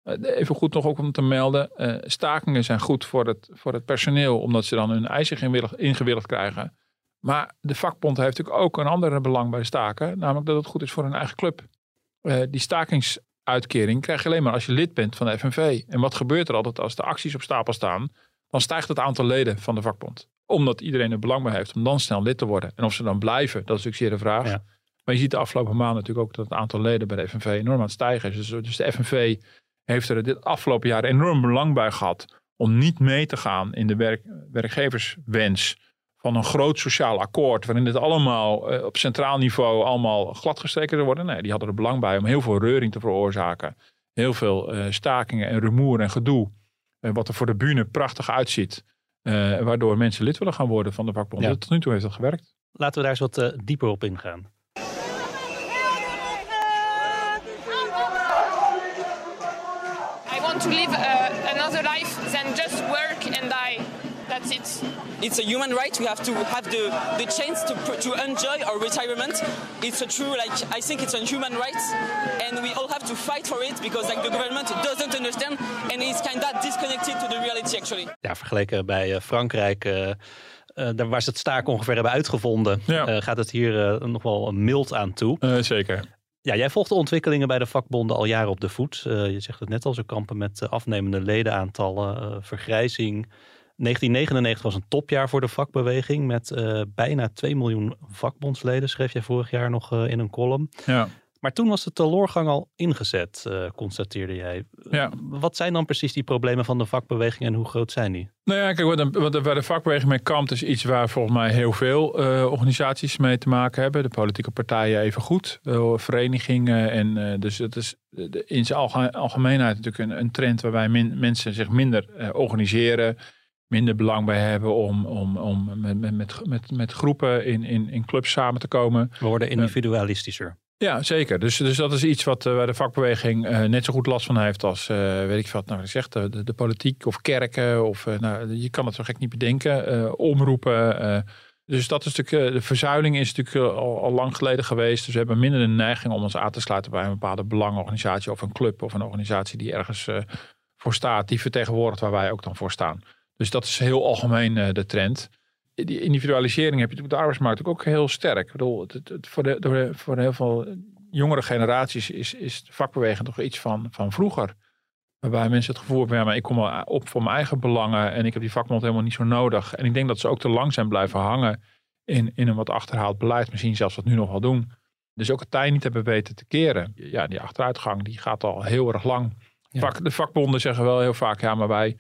[SPEAKER 1] even goed nog ook om te melden. Uh, stakingen zijn goed voor het, voor het personeel, omdat ze dan hun eisen ingewilligd krijgen. Maar de vakbond heeft natuurlijk ook een ander belang bij staken. Namelijk dat het goed is voor hun eigen club. die stakings uitkering krijg je alleen maar als je lid bent van de FNV. En wat gebeurt er altijd als de acties op stapel staan? Dan stijgt het aantal leden van de vakbond. Omdat iedereen er belang bij heeft om dan snel lid te worden. En of ze dan blijven, dat is natuurlijk zeer de vraag. Maar je ziet de afgelopen maanden natuurlijk ook dat het aantal leden bij de FNV enorm aan het stijgen is. Dus, dus de FNV heeft er dit afgelopen jaar enorm belang bij gehad om niet mee te gaan in de werk, werkgeverswens van een groot sociaal akkoord, waarin het allemaal uh, op centraal niveau allemaal gladgestreken worden. Nee, die hadden er belang bij om heel veel reuring te veroorzaken. Heel veel uh, stakingen en rumoer en gedoe. Uh, wat er voor de bühne prachtig uitziet. waardoor mensen lid willen gaan worden van de vakbond. Ja. Tot nu toe heeft dat gewerkt.
[SPEAKER 2] Laten we daar eens wat dieper op ingaan.
[SPEAKER 11] to live uh, another life than just work and die. That's it.
[SPEAKER 12] It's a human right. We have to have the, the chance to, to enjoy our retirement. It's a true, like, I think it's a human right. And we all have to fight for it because like, the government doesn't understand and it's kind of disconnected to the reality actually.
[SPEAKER 2] Ja, vergeleken bij uh, Frankrijk... Uh... Uh, daar waar ze het staak ongeveer hebben uitgevonden, ja. uh, gaat het hier uh, nog wel mild aan toe.
[SPEAKER 1] zeker.
[SPEAKER 2] Ja, jij volgt de ontwikkelingen bij de vakbonden al jaren op de voet. Uh, je zegt het net al, ze kampen met afnemende ledenaantallen, uh, vergrijzing. 1999 was een topjaar voor de vakbeweging met bijna 2 miljoen vakbondsleden, schreef jij vorig jaar nog in een column.
[SPEAKER 1] Ja.
[SPEAKER 2] Maar toen was de teloorgang al ingezet, uh, constateerde jij.
[SPEAKER 1] Ja.
[SPEAKER 2] Wat zijn dan precies die problemen van de vakbeweging en hoe groot zijn die?
[SPEAKER 1] Nou ja, kijk, wat, wat waar de vakbeweging mee kampt is iets waar volgens mij heel veel uh, organisaties mee te maken hebben. De politieke partijen even goed, verenigingen. En dus het is in zijn algemeenheid natuurlijk een, een trend waarbij min, mensen zich minder organiseren. Minder belang bij hebben om, om, om met, met, met, met groepen in, in, in clubs samen te komen.
[SPEAKER 2] We worden individualistischer.
[SPEAKER 1] Ja, zeker. Dus, dus dat is iets wat uh, waar de vakbeweging uh, net zo goed last van heeft als, uh, weet ik wat, nou ik zeg, de, de, politiek of kerken. Of, nou, je kan het zo gek niet bedenken. omroepen. dus dat is natuurlijk, de verzuiling is natuurlijk al, al, lang geleden geweest. Dus we hebben minder de neiging om ons aan te sluiten bij een bepaalde belangenorganisatie of een club of een organisatie die ergens voor staat, die vertegenwoordigt waar wij ook dan voor staan. Dus dat is heel algemeen de trend die individualisering heb je op de arbeidsmarkt ook heel sterk. Ik bedoel, het, het, voor, de, door voor heel veel jongere generaties is, is de vakbeweging toch iets van, van vroeger. Waarbij mensen het gevoel hebben, ja, maar ik kom op voor mijn eigen belangen en ik heb die vakbond helemaal niet zo nodig. En ik denk dat ze ook te lang zijn blijven hangen in, in een wat achterhaald beleid. Misschien zelfs wat nu nog wel doen. Dus ook het tij niet hebben weten te keren. Ja, die achteruitgang die gaat al heel erg lang. Vak, de vakbonden zeggen wel heel vaak, ja, maar wij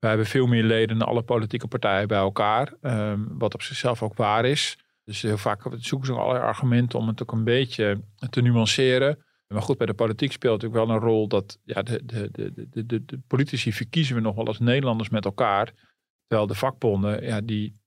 [SPEAKER 1] wij hebben veel meer leden dan alle politieke partijen bij elkaar. Um, wat op zichzelf ook waar is. Dus heel vaak zoeken ze allerlei argumenten om het ook een beetje te nuanceren. Maar goed, bij de politiek speelt natuurlijk wel een rol dat ja, de, de, de, de, de, politici verkiezen we nog wel als Nederlanders met elkaar. Terwijl de vakbonden, ja, die.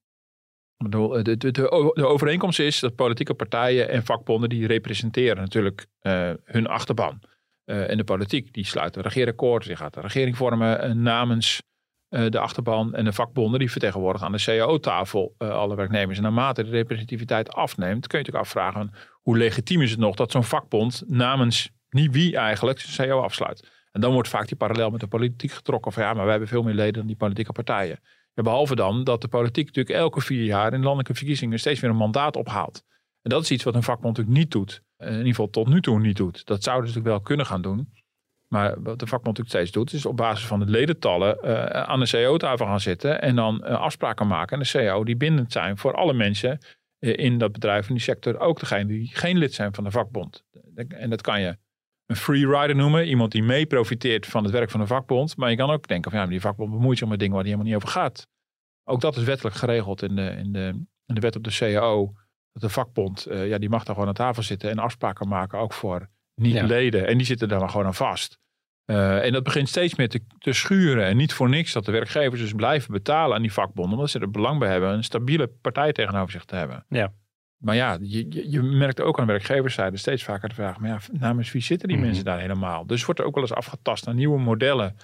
[SPEAKER 1] Bedoel, de, de, de, overeenkomst is dat politieke partijen en vakbonden die representeren natuurlijk uh, hun achterban. Uh, en de politiek die sluit een regeerakkoord, die gaat de regering vormen uh, namens eh, de achterban en de vakbonden die vertegenwoordigen aan de CAO-tafel uh, alle werknemers. En naarmate de representativiteit afneemt, kun je natuurlijk afvragen hoe legitiem is het nog dat zo'n vakbond namens niet wie eigenlijk zijn CAO afsluit. En dan wordt vaak die parallel met de politiek getrokken van ja, maar wij hebben veel meer leden dan die politieke partijen. Behalve dan dat de politiek natuurlijk elke vier jaar in landelijke verkiezingen steeds weer een mandaat ophaalt. En dat is iets wat een vakbond natuurlijk niet doet. In ieder geval tot nu toe niet doet. Dat zouden ze natuurlijk wel kunnen gaan doen. Maar wat de vakbond natuurlijk steeds doet, is op basis van de ledentallen uh, aan de CEO-tafel gaan zitten en dan uh, afspraken maken. En de CEO die bindend zijn voor alle mensen uh, in dat bedrijf, in die sector, ook degene die geen lid zijn van de vakbond. En dat kan je een free rider noemen, iemand die mee profiteert van het werk van een vakbond. Maar je kan ook denken van ja, die vakbond bemoeit zich met dingen waar die helemaal niet over gaat. Ook dat is wettelijk geregeld in de, in de, in de wet op de CEO. Dat de vakbond, ja, die mag daar gewoon aan tafel zitten en afspraken maken, ook voor niet-leden. En die zitten daar maar gewoon aan vast. Uh, en dat begint steeds meer te, te, schuren. En niet voor niks dat de werkgevers dus blijven betalen aan die vakbonden. Omdat ze er belang bij hebben een stabiele partij tegenover zich te hebben.
[SPEAKER 2] Ja.
[SPEAKER 1] Maar ja, je, je merkt ook aan de werkgeverszijde steeds vaker de vraag. Maar ja, namens wie zitten die mhm. mensen daar helemaal? Dus wordt er ook wel eens afgetast naar nieuwe modellen.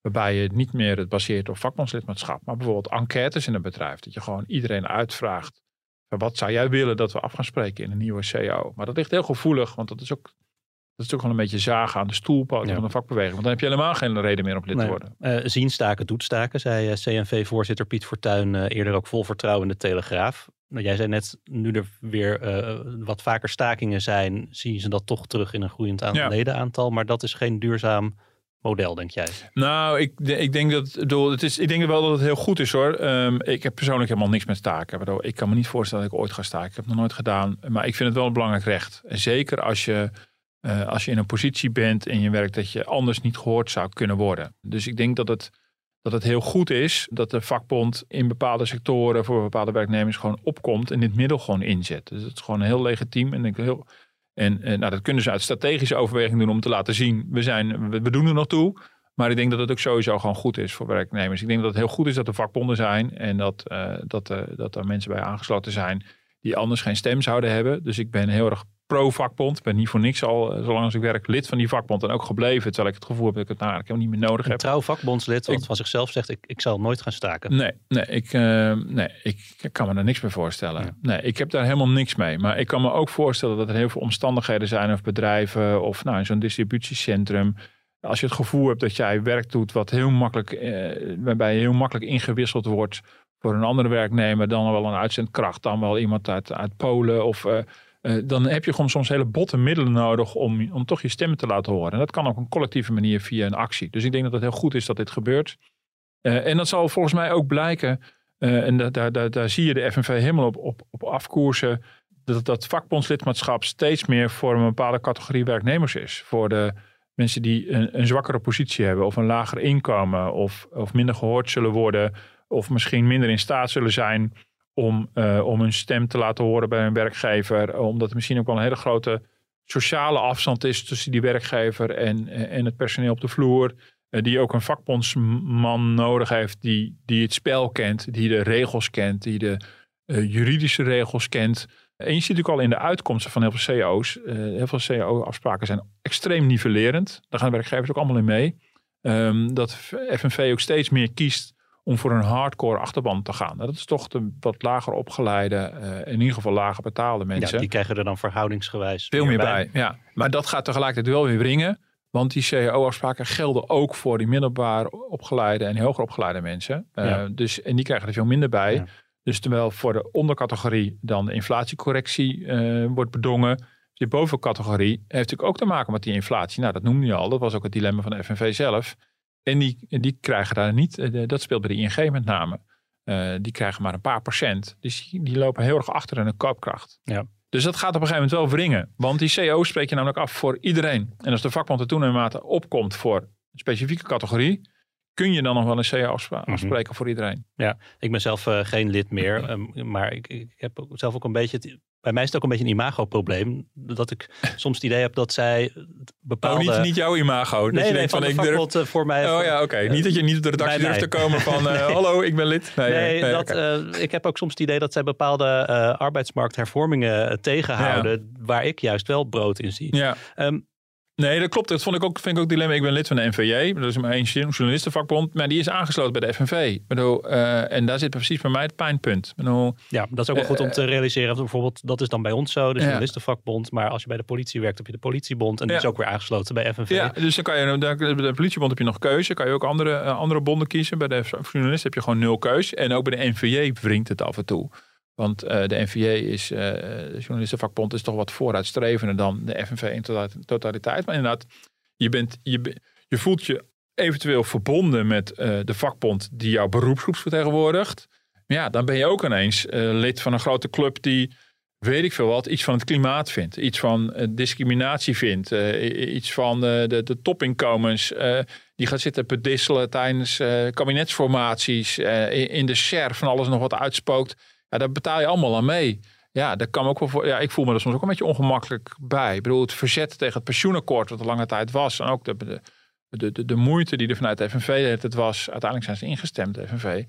[SPEAKER 1] Waarbij je niet meer het baseert op vakbondslidmaatschap. Maar bijvoorbeeld enquêtes in een bedrijf. Dat je gewoon iedereen uitvraagt. Wat zou jij willen dat we af gaan spreken in een nieuwe CEO? Maar dat ligt heel gevoelig. Want dat is ook dat is toch wel een beetje zagen aan de stoelpoten van de vakbeweging. Want dan heb je helemaal geen reden meer om lid te worden.
[SPEAKER 2] Uh, zien staken, doet staken, zei eh, CNV-voorzitter Piet Fortuyn uh, eerder ook vol vertrouwen in de Telegraaf. Nou, jij zei net, nu er weer wat vaker stakingen zijn, zien ze dat toch terug in een groeiend aantal ja. ledenaantal. Maar dat is geen duurzaam model, denk jij?
[SPEAKER 1] Nou, ik, ik denk dat het is, ik denk wel dat het heel goed is hoor. Um, ik heb persoonlijk helemaal niks met staken. Ik kan me niet voorstellen dat ik ooit ga staken. Ik heb het nog nooit gedaan. Maar ik vind het wel een belangrijk recht. En zeker als je uh, als je in een positie bent en je werkt dat je anders niet gehoord zou kunnen worden. Dus ik denk dat het, dat het heel goed is dat de vakbond in bepaalde sectoren voor bepaalde werknemers gewoon opkomt en dit middel gewoon inzet. Dus het is gewoon heel legitiem en ik heel. En, en nou, dat kunnen ze uit strategische overweging doen om te laten zien, we, zijn, we, doen er nog toe. Maar ik denk dat het ook sowieso gewoon goed is voor werknemers. Ik denk dat het heel goed is dat er vakbonden zijn en dat, uh, dat, uh, dat er mensen bij aangesloten zijn die anders geen stem zouden hebben. Dus ik ben heel erg pro-vakbond. Ik ben niet voor niks al, eh, zolang als ik werk, lid van die vakbond en ook gebleven. Terwijl ik het gevoel heb dat ik het nou eigenlijk helemaal niet meer nodig heb.
[SPEAKER 2] trouw vakbondslid, wat van zichzelf zegt, ik, ik zal nooit gaan staken.
[SPEAKER 1] Nee, nee, ik, nee ik kan me daar niks meer voorstellen. Nee, ik heb daar helemaal niks mee. Maar ik kan me ook voorstellen dat er heel veel omstandigheden zijn of bedrijven of nou, zo'n distributiecentrum als je het gevoel hebt dat jij werk doet wat heel makkelijk, eh, waarbij je heel makkelijk ingewisseld wordt voor een andere werknemer, dan wel een uitzendkracht, dan wel iemand uit, uit Polen of uh, uh, dan heb je gewoon soms hele botte middelen nodig om, om toch je stemmen te laten horen. En dat kan op een collectieve manier via een actie. Dus ik denk dat het heel goed is dat dit gebeurt. Uh, en dat zal volgens mij ook blijken, en da, da, da, daar zie je de FNV helemaal op, op, op afkoersen, dat dat vakbondslidmaatschap steeds meer voor een bepaalde categorie werknemers is. Voor de mensen die een, een, zwakkere positie hebben of een lager inkomen of, of minder gehoord zullen worden of misschien minder in staat zullen zijn om, uh, om hun stem te laten horen bij een werkgever. Omdat er misschien ook wel een hele grote sociale afstand is tussen die werkgever en, en het personeel op de vloer. Uh, die ook een vakbondsman nodig heeft die, die het spel kent, die de regels kent, die de uh, juridische regels kent. En je ziet natuurlijk al in de uitkomsten van heel veel CO's. Heel veel CO-afspraken zijn extreem nivellerend. Daar gaan werkgevers ook allemaal in mee. Um, dat FNV ook steeds meer kiest om voor een hardcore achterban te gaan. Dat is toch de wat lager opgeleide, uh, in ieder geval lager betaalde mensen. Ja,
[SPEAKER 2] die krijgen er dan verhoudingsgewijs
[SPEAKER 1] veel meer bij. Ja, maar dat gaat tegelijkertijd wel weer wringen. Want die CAO-afspraken gelden ook voor die middelbaar opgeleide en hoger opgeleide mensen. Uh, ja. dus, en die krijgen er veel minder bij. Ja. Dus terwijl voor de ondercategorie dan de inflatiecorrectie uh, wordt bedongen. De bovencategorie heeft natuurlijk ook te maken met die inflatie. Nou, dat noemde je al. Dat was ook het dilemma van de FNV zelf. En die, die krijgen daar niet, uh, dat speelt bij de ING met name. Uh, die krijgen maar een paar procent. Dus die, die, lopen heel erg achter in de koopkracht.
[SPEAKER 2] Ja.
[SPEAKER 1] Dus dat gaat op een gegeven moment wel wringen. Want die CO spreek je namelijk af voor iedereen. En als de vakbond er toen in mate opkomt voor een specifieke categorie kun je dan nog wel een CA afspreken mm -hmm. voor iedereen.
[SPEAKER 2] Ja, ik ben zelf uh, geen lid meer, um, maar ik, ik, heb zelf ook een beetje, het, bij mij is het ook een beetje een imago-probleem, dat ik soms het idee heb dat zij bepaalde...
[SPEAKER 1] Oh, niet, niet jouw imago? Dat
[SPEAKER 2] nee,
[SPEAKER 1] je
[SPEAKER 2] nee,
[SPEAKER 1] denkt
[SPEAKER 2] van,
[SPEAKER 1] van
[SPEAKER 2] ik durf... Voor mij...
[SPEAKER 1] Oh ja, oké. Okay. Uh, niet dat je niet op de redactie durft te komen van, nee. hallo, ik ben lid.
[SPEAKER 2] Nee, nee, nee dat, okay. ik heb ook soms het idee dat zij bepaalde arbeidsmarkthervormingen tegenhouden, ja. waar ik juist wel brood in zie.
[SPEAKER 1] Ja. Um, Nee, dat klopt. Dat vond ik ook, vind ik ook dilemma. Ik ben lid van de NVJ. Dat is maar één journalistenvakbond. Maar die is aangesloten bij de FNV. Bedoel, uh, en daar zit precies bij mij het pijnpunt. Bedoel,
[SPEAKER 2] ja, dat is ook wel uh, goed om te realiseren. Bijvoorbeeld, dat is dan bij ons zo, de journalistenvakbond. Maar als je bij de politie werkt, heb je de politiebond. En die ja. is ook weer aangesloten bij FNV.
[SPEAKER 1] Ja, dus dan kan je, bij de politiebond heb je nog keuze. Kan je ook andere, uh, andere bonden kiezen. Bij de journalist heb je gewoon nul keus. En ook bij de NVJ wringt het af en toe. Want uh, de NVJ is, uh, de journalistenvakbond, is toch wat vooruitstrevender dan de FNV in totaliteit. Maar inderdaad, je, bent, je, je voelt je eventueel verbonden met uh, de vakbond die jouw beroepsgroep vertegenwoordigt. Ja, dan ben je ook ineens lid van een grote club die, weet ik veel wat, iets van het klimaat vindt. Iets van discriminatie vindt. iets van de, de topinkomens. die gaat zitten bedisselen tijdens kabinetsformaties. in, in de share van alles nog wat uitspookt. Ja, daar betaal je allemaal aan mee. Ja, daar kan ook wel voor. Ja, ik voel me er soms ook een beetje ongemakkelijk bij. Ik bedoel, het verzet tegen het pensioenakkoord, wat er lange tijd was. En ook de, de, de, de moeite die er vanuit de FNV het was. Uiteindelijk zijn ze ingestemd, de FNV.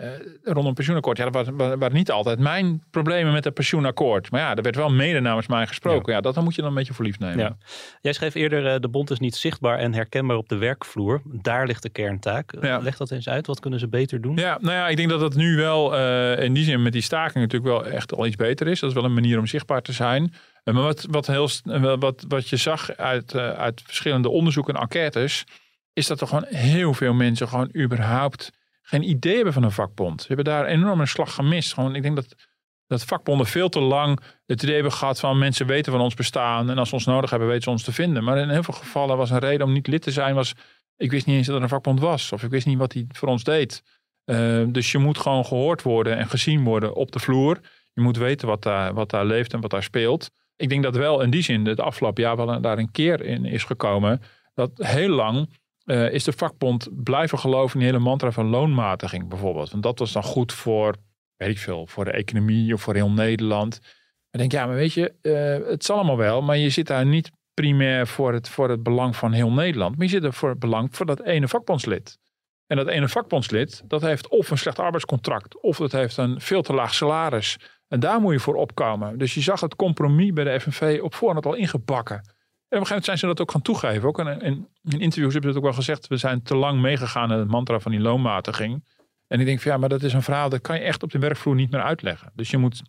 [SPEAKER 1] Uh, rondom pensioenakkoord. Ja, dat waren, niet altijd mijn problemen met het pensioenakkoord. Maar ja, er werd wel mede namens mij gesproken. Ja, ja dat moet je dan een beetje voor lief nemen. Ja.
[SPEAKER 2] Jij schreef eerder, uh, de bond is niet zichtbaar en herkenbaar op de werkvloer. Daar ligt de kerntaak. Ja. Leg dat eens uit. Wat kunnen ze beter doen?
[SPEAKER 1] Ja, nou ja, ik denk dat dat nu wel uh, in die zin met die staking natuurlijk wel echt al iets beter is. Dat is wel een manier om zichtbaar te zijn. Maar wat, wat, heel, wat, wat je zag uit, uit verschillende onderzoeken en enquêtes... is dat er gewoon heel veel mensen gewoon überhaupt geen idee hebben van een vakbond. Ze hebben daar enorm een slag gemist. Gewoon, ik denk dat, dat vakbonden veel te lang het idee hebben gehad van mensen weten van ons bestaan. En als ze ons nodig hebben, weten ze ons te vinden. Maar in heel veel gevallen was een reden om niet lid te zijn, was ik wist niet eens dat er een vakbond was. Of ik wist niet wat hij voor ons deed. Uh, dus je moet gewoon gehoord worden en gezien worden op de vloer. Je moet weten wat daar, wat daar leeft en wat daar speelt. Ik denk dat wel in die zin het afgelopen jaar wel daar een keer in is gekomen. Dat heel lang uh, is de vakbond blijven geloven in die hele mantra van loonmatiging bijvoorbeeld. Want dat was dan goed voor, weet ik veel, voor de economie of voor heel Nederland. Maar denk ja, maar weet je, uh, het zal allemaal wel, maar je zit daar niet primair voor het, voor het belang van heel Nederland. Maar je zit er voor het belang van dat ene vakbondslid. En dat ene vakbondslid, dat heeft of een slecht arbeidscontract, of dat heeft een veel te laag salaris. En daar moet je voor opkomen. Dus je zag het compromis bij de FNV op voorhand al ingebakken. En op een gegeven moment zijn ze dat ook gaan toegeven. Ook in, in, interviews hebben ze het ook wel gezegd. We zijn te lang meegegaan in het mantra van die loonmatiging. En ik denk van ja, maar dat is een verhaal dat kan je echt op de werkvloer niet meer uitleggen. Dus je moet,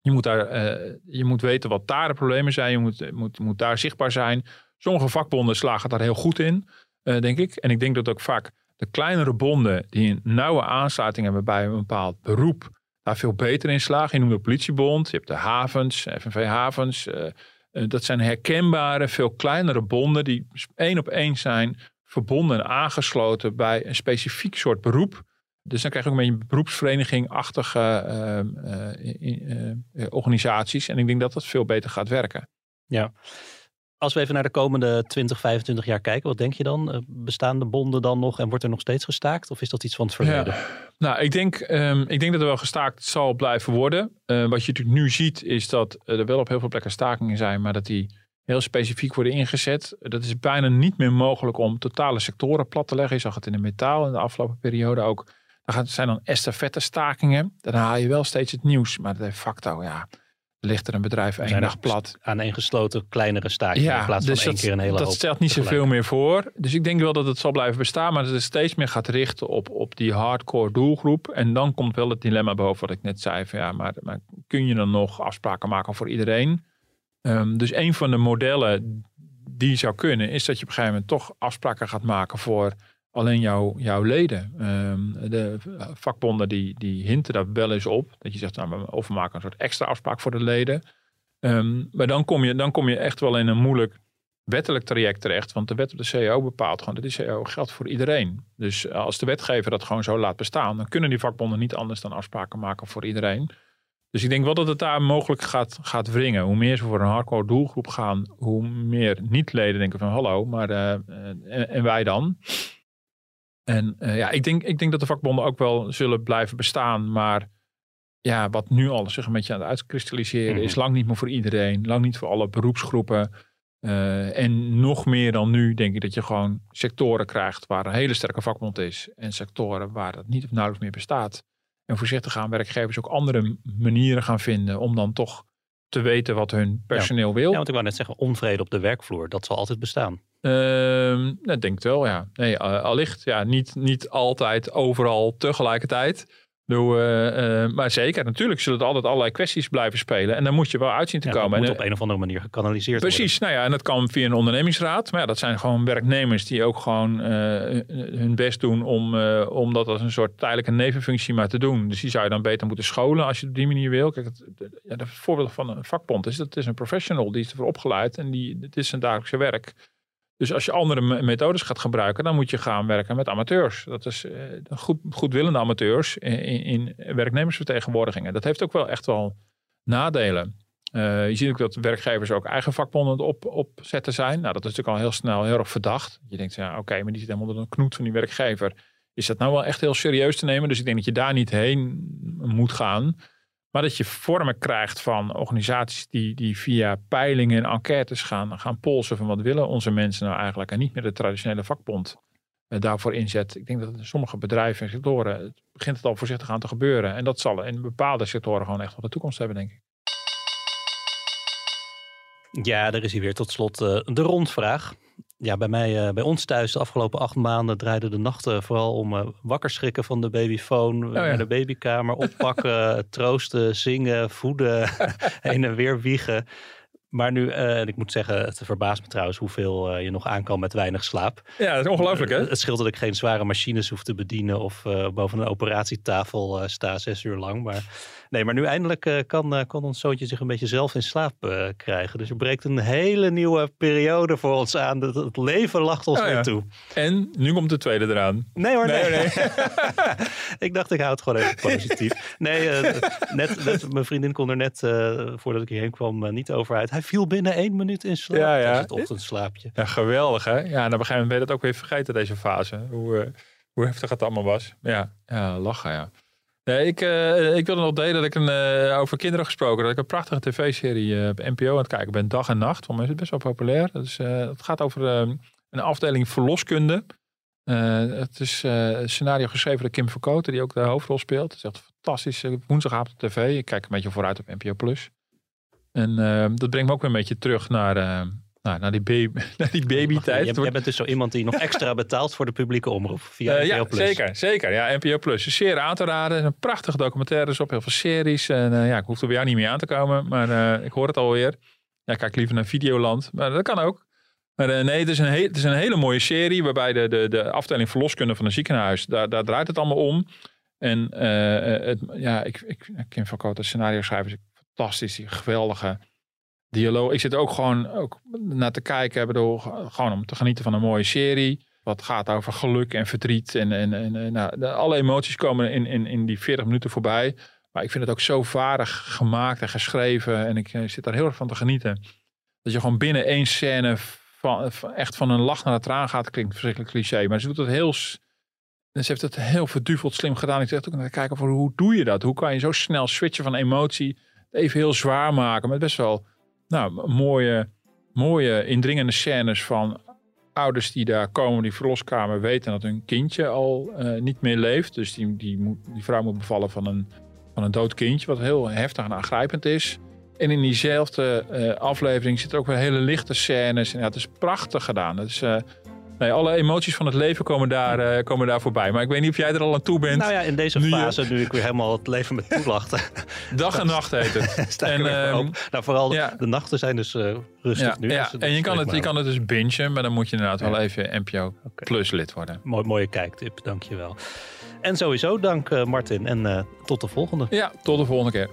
[SPEAKER 1] je moet, daar, uh, je moet weten wat daar de problemen zijn. Je moet, moet, moet daar zichtbaar zijn. Sommige vakbonden slagen daar heel goed in, uh, denk ik. En ik denk dat ook vaak de kleinere bonden die een nauwe aansluiting hebben bij een bepaald beroep, daar veel beter in slagen. Je noemt de politiebond, je hebt de havens, FNV Havens. Uh, dat zijn herkenbare, veel kleinere bonden die één op één zijn verbonden en aangesloten bij een specifiek soort beroep. Dus dan krijg je ook een beetje beroepsvereniging-achtige uh, uh, organisaties. En ik denk dat dat veel beter gaat werken.
[SPEAKER 2] Ja. Als we even naar de komende 20, 25 jaar kijken, wat denk je dan? Bestaan de bonden dan nog en wordt er nog steeds gestaakt? Of is dat iets van het verleden?
[SPEAKER 1] Nou, ik denk, um, ik denk dat er wel gestaakt zal blijven worden. Uh, wat je natuurlijk nu ziet, is dat er wel op heel veel plekken stakingen zijn, maar dat die heel specifiek worden ingezet. Dat is bijna niet meer mogelijk om totale sectoren plat te leggen. Je zag het in de metaal in de afgelopen periode ook. Dan zijn dan estafette stakingen. Dan haal je wel steeds het nieuws. Maar de facto, ja, ligt er een bedrijf één dag plat.
[SPEAKER 2] Aan één gesloten kleinere stakingen ja, in plaats dus van één keer een hele
[SPEAKER 1] dat stelt niet zoveel meer voor. Dus ik denk wel dat het zal blijven bestaan. Maar dat het steeds meer gaat richten op, op die hardcore doelgroep. En dan komt wel het dilemma boven wat ik net zei. Van, ja, maar, maar kun je dan nog afspraken maken voor iedereen? Um, dus een van de modellen die zou kunnen... is dat je op een gegeven moment toch afspraken gaat maken voor alleen jouw, jouw leden. Um, de vakbonden die, die hinten daar wel eens op. Dat je zegt, nou, of we maken een soort extra afspraak voor de leden. Um, maar dan kom, je, dan kom je echt wel in een moeilijk wettelijk traject terecht. Want de wet op de CEO bepaalt gewoon dat die CEO geldt voor iedereen. Dus als de wetgever dat gewoon zo laat bestaan, dan kunnen die vakbonden niet anders dan afspraken maken voor iedereen. Dus ik denk wel dat het daar mogelijk gaat, gaat wringen. Hoe meer ze voor een hardcore doelgroep gaan, hoe meer niet-leden denken van hallo, maar uh, en, en, wij dan? En uh, ja, ik denk, ik denk dat de vakbonden ook wel zullen blijven bestaan. Maar ja, wat nu al zich een beetje aan het uitkristalliseren mm is lang niet meer voor iedereen. Lang niet voor alle beroepsgroepen. Uh, en nog meer dan nu denk ik dat je gewoon sectoren krijgt waar een hele sterke vakbond is. En sectoren waar dat niet of nauwelijks meer bestaat. En voorzichtig gaan werkgevers ook andere manieren gaan vinden om dan toch te weten wat hun personeel wil.
[SPEAKER 2] Ja, want ik wou net zeggen, onvrede op de werkvloer, dat zal altijd bestaan.
[SPEAKER 1] Uh, dat denk ik wel, ja. Nee, allicht. Ja, niet, niet altijd overal tegelijkertijd. Uh, uh, maar zeker, natuurlijk zullen er altijd allerlei kwesties blijven spelen. En dan moet je wel uitzien te komen.
[SPEAKER 2] Dat moet
[SPEAKER 1] en,
[SPEAKER 2] op een of andere manier gekanaliseerd
[SPEAKER 1] precies,
[SPEAKER 2] worden.
[SPEAKER 1] Precies, nou ja, en dat kan via een ondernemingsraad. Maar ja, dat zijn gewoon werknemers die ook gewoon uh, hun best doen om, om dat als een soort tijdelijke nevenfunctie maar te doen. Dus die zou je dan beter moeten scholen als je het op die manier wil. Kijk, het, ja, het voorbeeld van een vakbond is dat is een professional, die is ervoor opgeleid en die, het is zijn dagelijkse werk. Dus als je andere methodes gaat gebruiken, dan moet je gaan werken met amateurs. Dat is uh, goed, goedwillende amateurs in, in, werknemersvertegenwoordigingen. Dat heeft ook wel echt wel nadelen. Uh, je ziet ook dat werkgevers ook eigen vakbonden op, opzetten zijn. Nou, dat is natuurlijk al heel snel heel erg verdacht. Je denkt, ja, oké, maar die zit helemaal onder een knoet van die werkgever. Is dat nou wel echt heel serieus te nemen? Dus ik denk dat je daar niet heen moet gaan. Maar dat je vormen krijgt van organisaties die, die via peilingen en enquêtes gaan, gaan polsen van wat willen onze mensen nou eigenlijk. En niet meer de traditionele vakbond uh, daarvoor inzet. Ik denk dat in sommige bedrijven en sectoren het begint het al voorzichtig aan te gebeuren. En dat zal in bepaalde sectoren gewoon echt wel de toekomst hebben, denk ik.
[SPEAKER 2] Ja, er is hier weer tot slot uh, de rondvraag ja, bij, mij, uh, bij ons thuis de afgelopen acht maanden draaiden de nachten vooral om uh, wakker schrikken van de babyfoon, oh, ja. de babykamer, oppakken, troosten, zingen, voeden, heen en weer wiegen. Maar nu, uh, en ik moet zeggen, het verbaast me trouwens hoeveel je nog aan kan met weinig slaap.
[SPEAKER 1] Ja, dat is ongelooflijk hè?
[SPEAKER 2] het scheelt dat ik geen zware machines hoef te bedienen of boven een operatietafel sta zes uur lang. Maar Nee, maar nu eindelijk uh, kan, uh, kan ons zoontje zich een beetje zelf in slaap uh, krijgen. Dus er breekt een hele nieuwe periode voor ons aan. Het, het leven lacht ons oh, weer ja. toe.
[SPEAKER 1] En nu komt de tweede eraan.
[SPEAKER 2] Nee hoor, nee. nee. nee. ik dacht, ik hou het gewoon even positief. Nee, net, net, mijn vriendin kon er net, voordat ik hierheen kwam, niet over uit. Hij viel binnen één minuut in slaap. Ja, ja. het ochtendslaapje.
[SPEAKER 1] Ja, geweldig hè. Ja, en op een gegeven moment ben je dat ook weer vergeten, deze fase. Hoe, hoe heftig het allemaal was. Ja, ja lachen ja. Nee, ik, uh, ik wilde nog delen dat ik een, uh, over kinderen gesproken dat ik een prachtige tv-serie uh, op NPO aan het kijken ben, dag en nacht. Voor is het best wel populair. Dus, het gaat over een afdeling verloskunde. het is een scenario geschreven door Kim Verkoten, die ook de hoofdrol speelt. Het is echt fantastisch. Woensdagavond tv. Ik kijk een beetje vooruit op NPO. En dat brengt me ook weer een beetje terug naar nou, naar die, baby, naar die babytijd.
[SPEAKER 2] Je, je bent dus zo iemand die nog extra betaalt voor de publieke omroep via uh,
[SPEAKER 1] NPO Plus. Ja, zeker. Zeker. Ja, NPO Plus. Is zeer aan te raden. Een prachtige documentaires op, heel veel series. En uh, ja, ik hoef er bij jou niet meer aan te komen. Maar uh, ik hoor het alweer. Ja, ik kijk liever naar Videoland. Maar dat kan ook. Maar nee, het is, een het is een hele mooie serie. Waarbij de, de, de afdeling verloskunde van een ziekenhuis. Daar, daar draait het allemaal om. En het, ja, ik, ik, Kim van Koot, de scenario schrijvers. Fantastisch. Die geweldige dialoog. Ik zit ook gewoon ook naar te kijken, bedoel, gewoon om te genieten van een mooie serie. Wat gaat over geluk en verdriet. En, en, en nou, alle emoties komen in, in, in die 40 minuten voorbij. Maar ik vind het ook zo vaardig gemaakt en geschreven. En ik, zit daar heel erg van te genieten. Dat je gewoon binnen één scène van, echt van een lach naar een traan gaat. Klinkt verschrikkelijk cliché. Maar ze doet het heel... Ze heeft het heel verduveld slim gedaan. Ik zeg ook naar kijken hoe doe je dat? Hoe kan je zo snel switchen van emotie? Even heel zwaar maken. Met best wel nou, mooie, mooie indringende scènes van ouders die daar komen, die verloskamer weten dat hun kindje al uh, niet meer leeft. Dus die, die, moet, die vrouw moet bevallen van een, van een dood kindje, wat heel heftig en aangrijpend is. En in diezelfde uh, aflevering zitten ook weer hele lichte scènes. En ja, het is prachtig gedaan. Het is, uh, Nee, alle emoties van het leven komen daar, uh, komen daar voorbij. Maar ik weet niet of jij er al aan toe bent.
[SPEAKER 2] Nou ja, in deze fase, nu ik weer helemaal het leven met toelachten.
[SPEAKER 1] Dag en nacht heet het.
[SPEAKER 2] en, um, nou, vooral ja. de nachten zijn dus uh, rustig
[SPEAKER 1] ja,
[SPEAKER 2] nu.
[SPEAKER 1] Ja. Dus en je kan, het, je kan het dus bingen, maar dan moet je inderdaad wel even NPO okay. Plus lid worden.
[SPEAKER 2] Mooi, mooie kijktip, dankjewel. En sowieso dank uh, Martin en tot de volgende.
[SPEAKER 1] Ja, tot de volgende keer.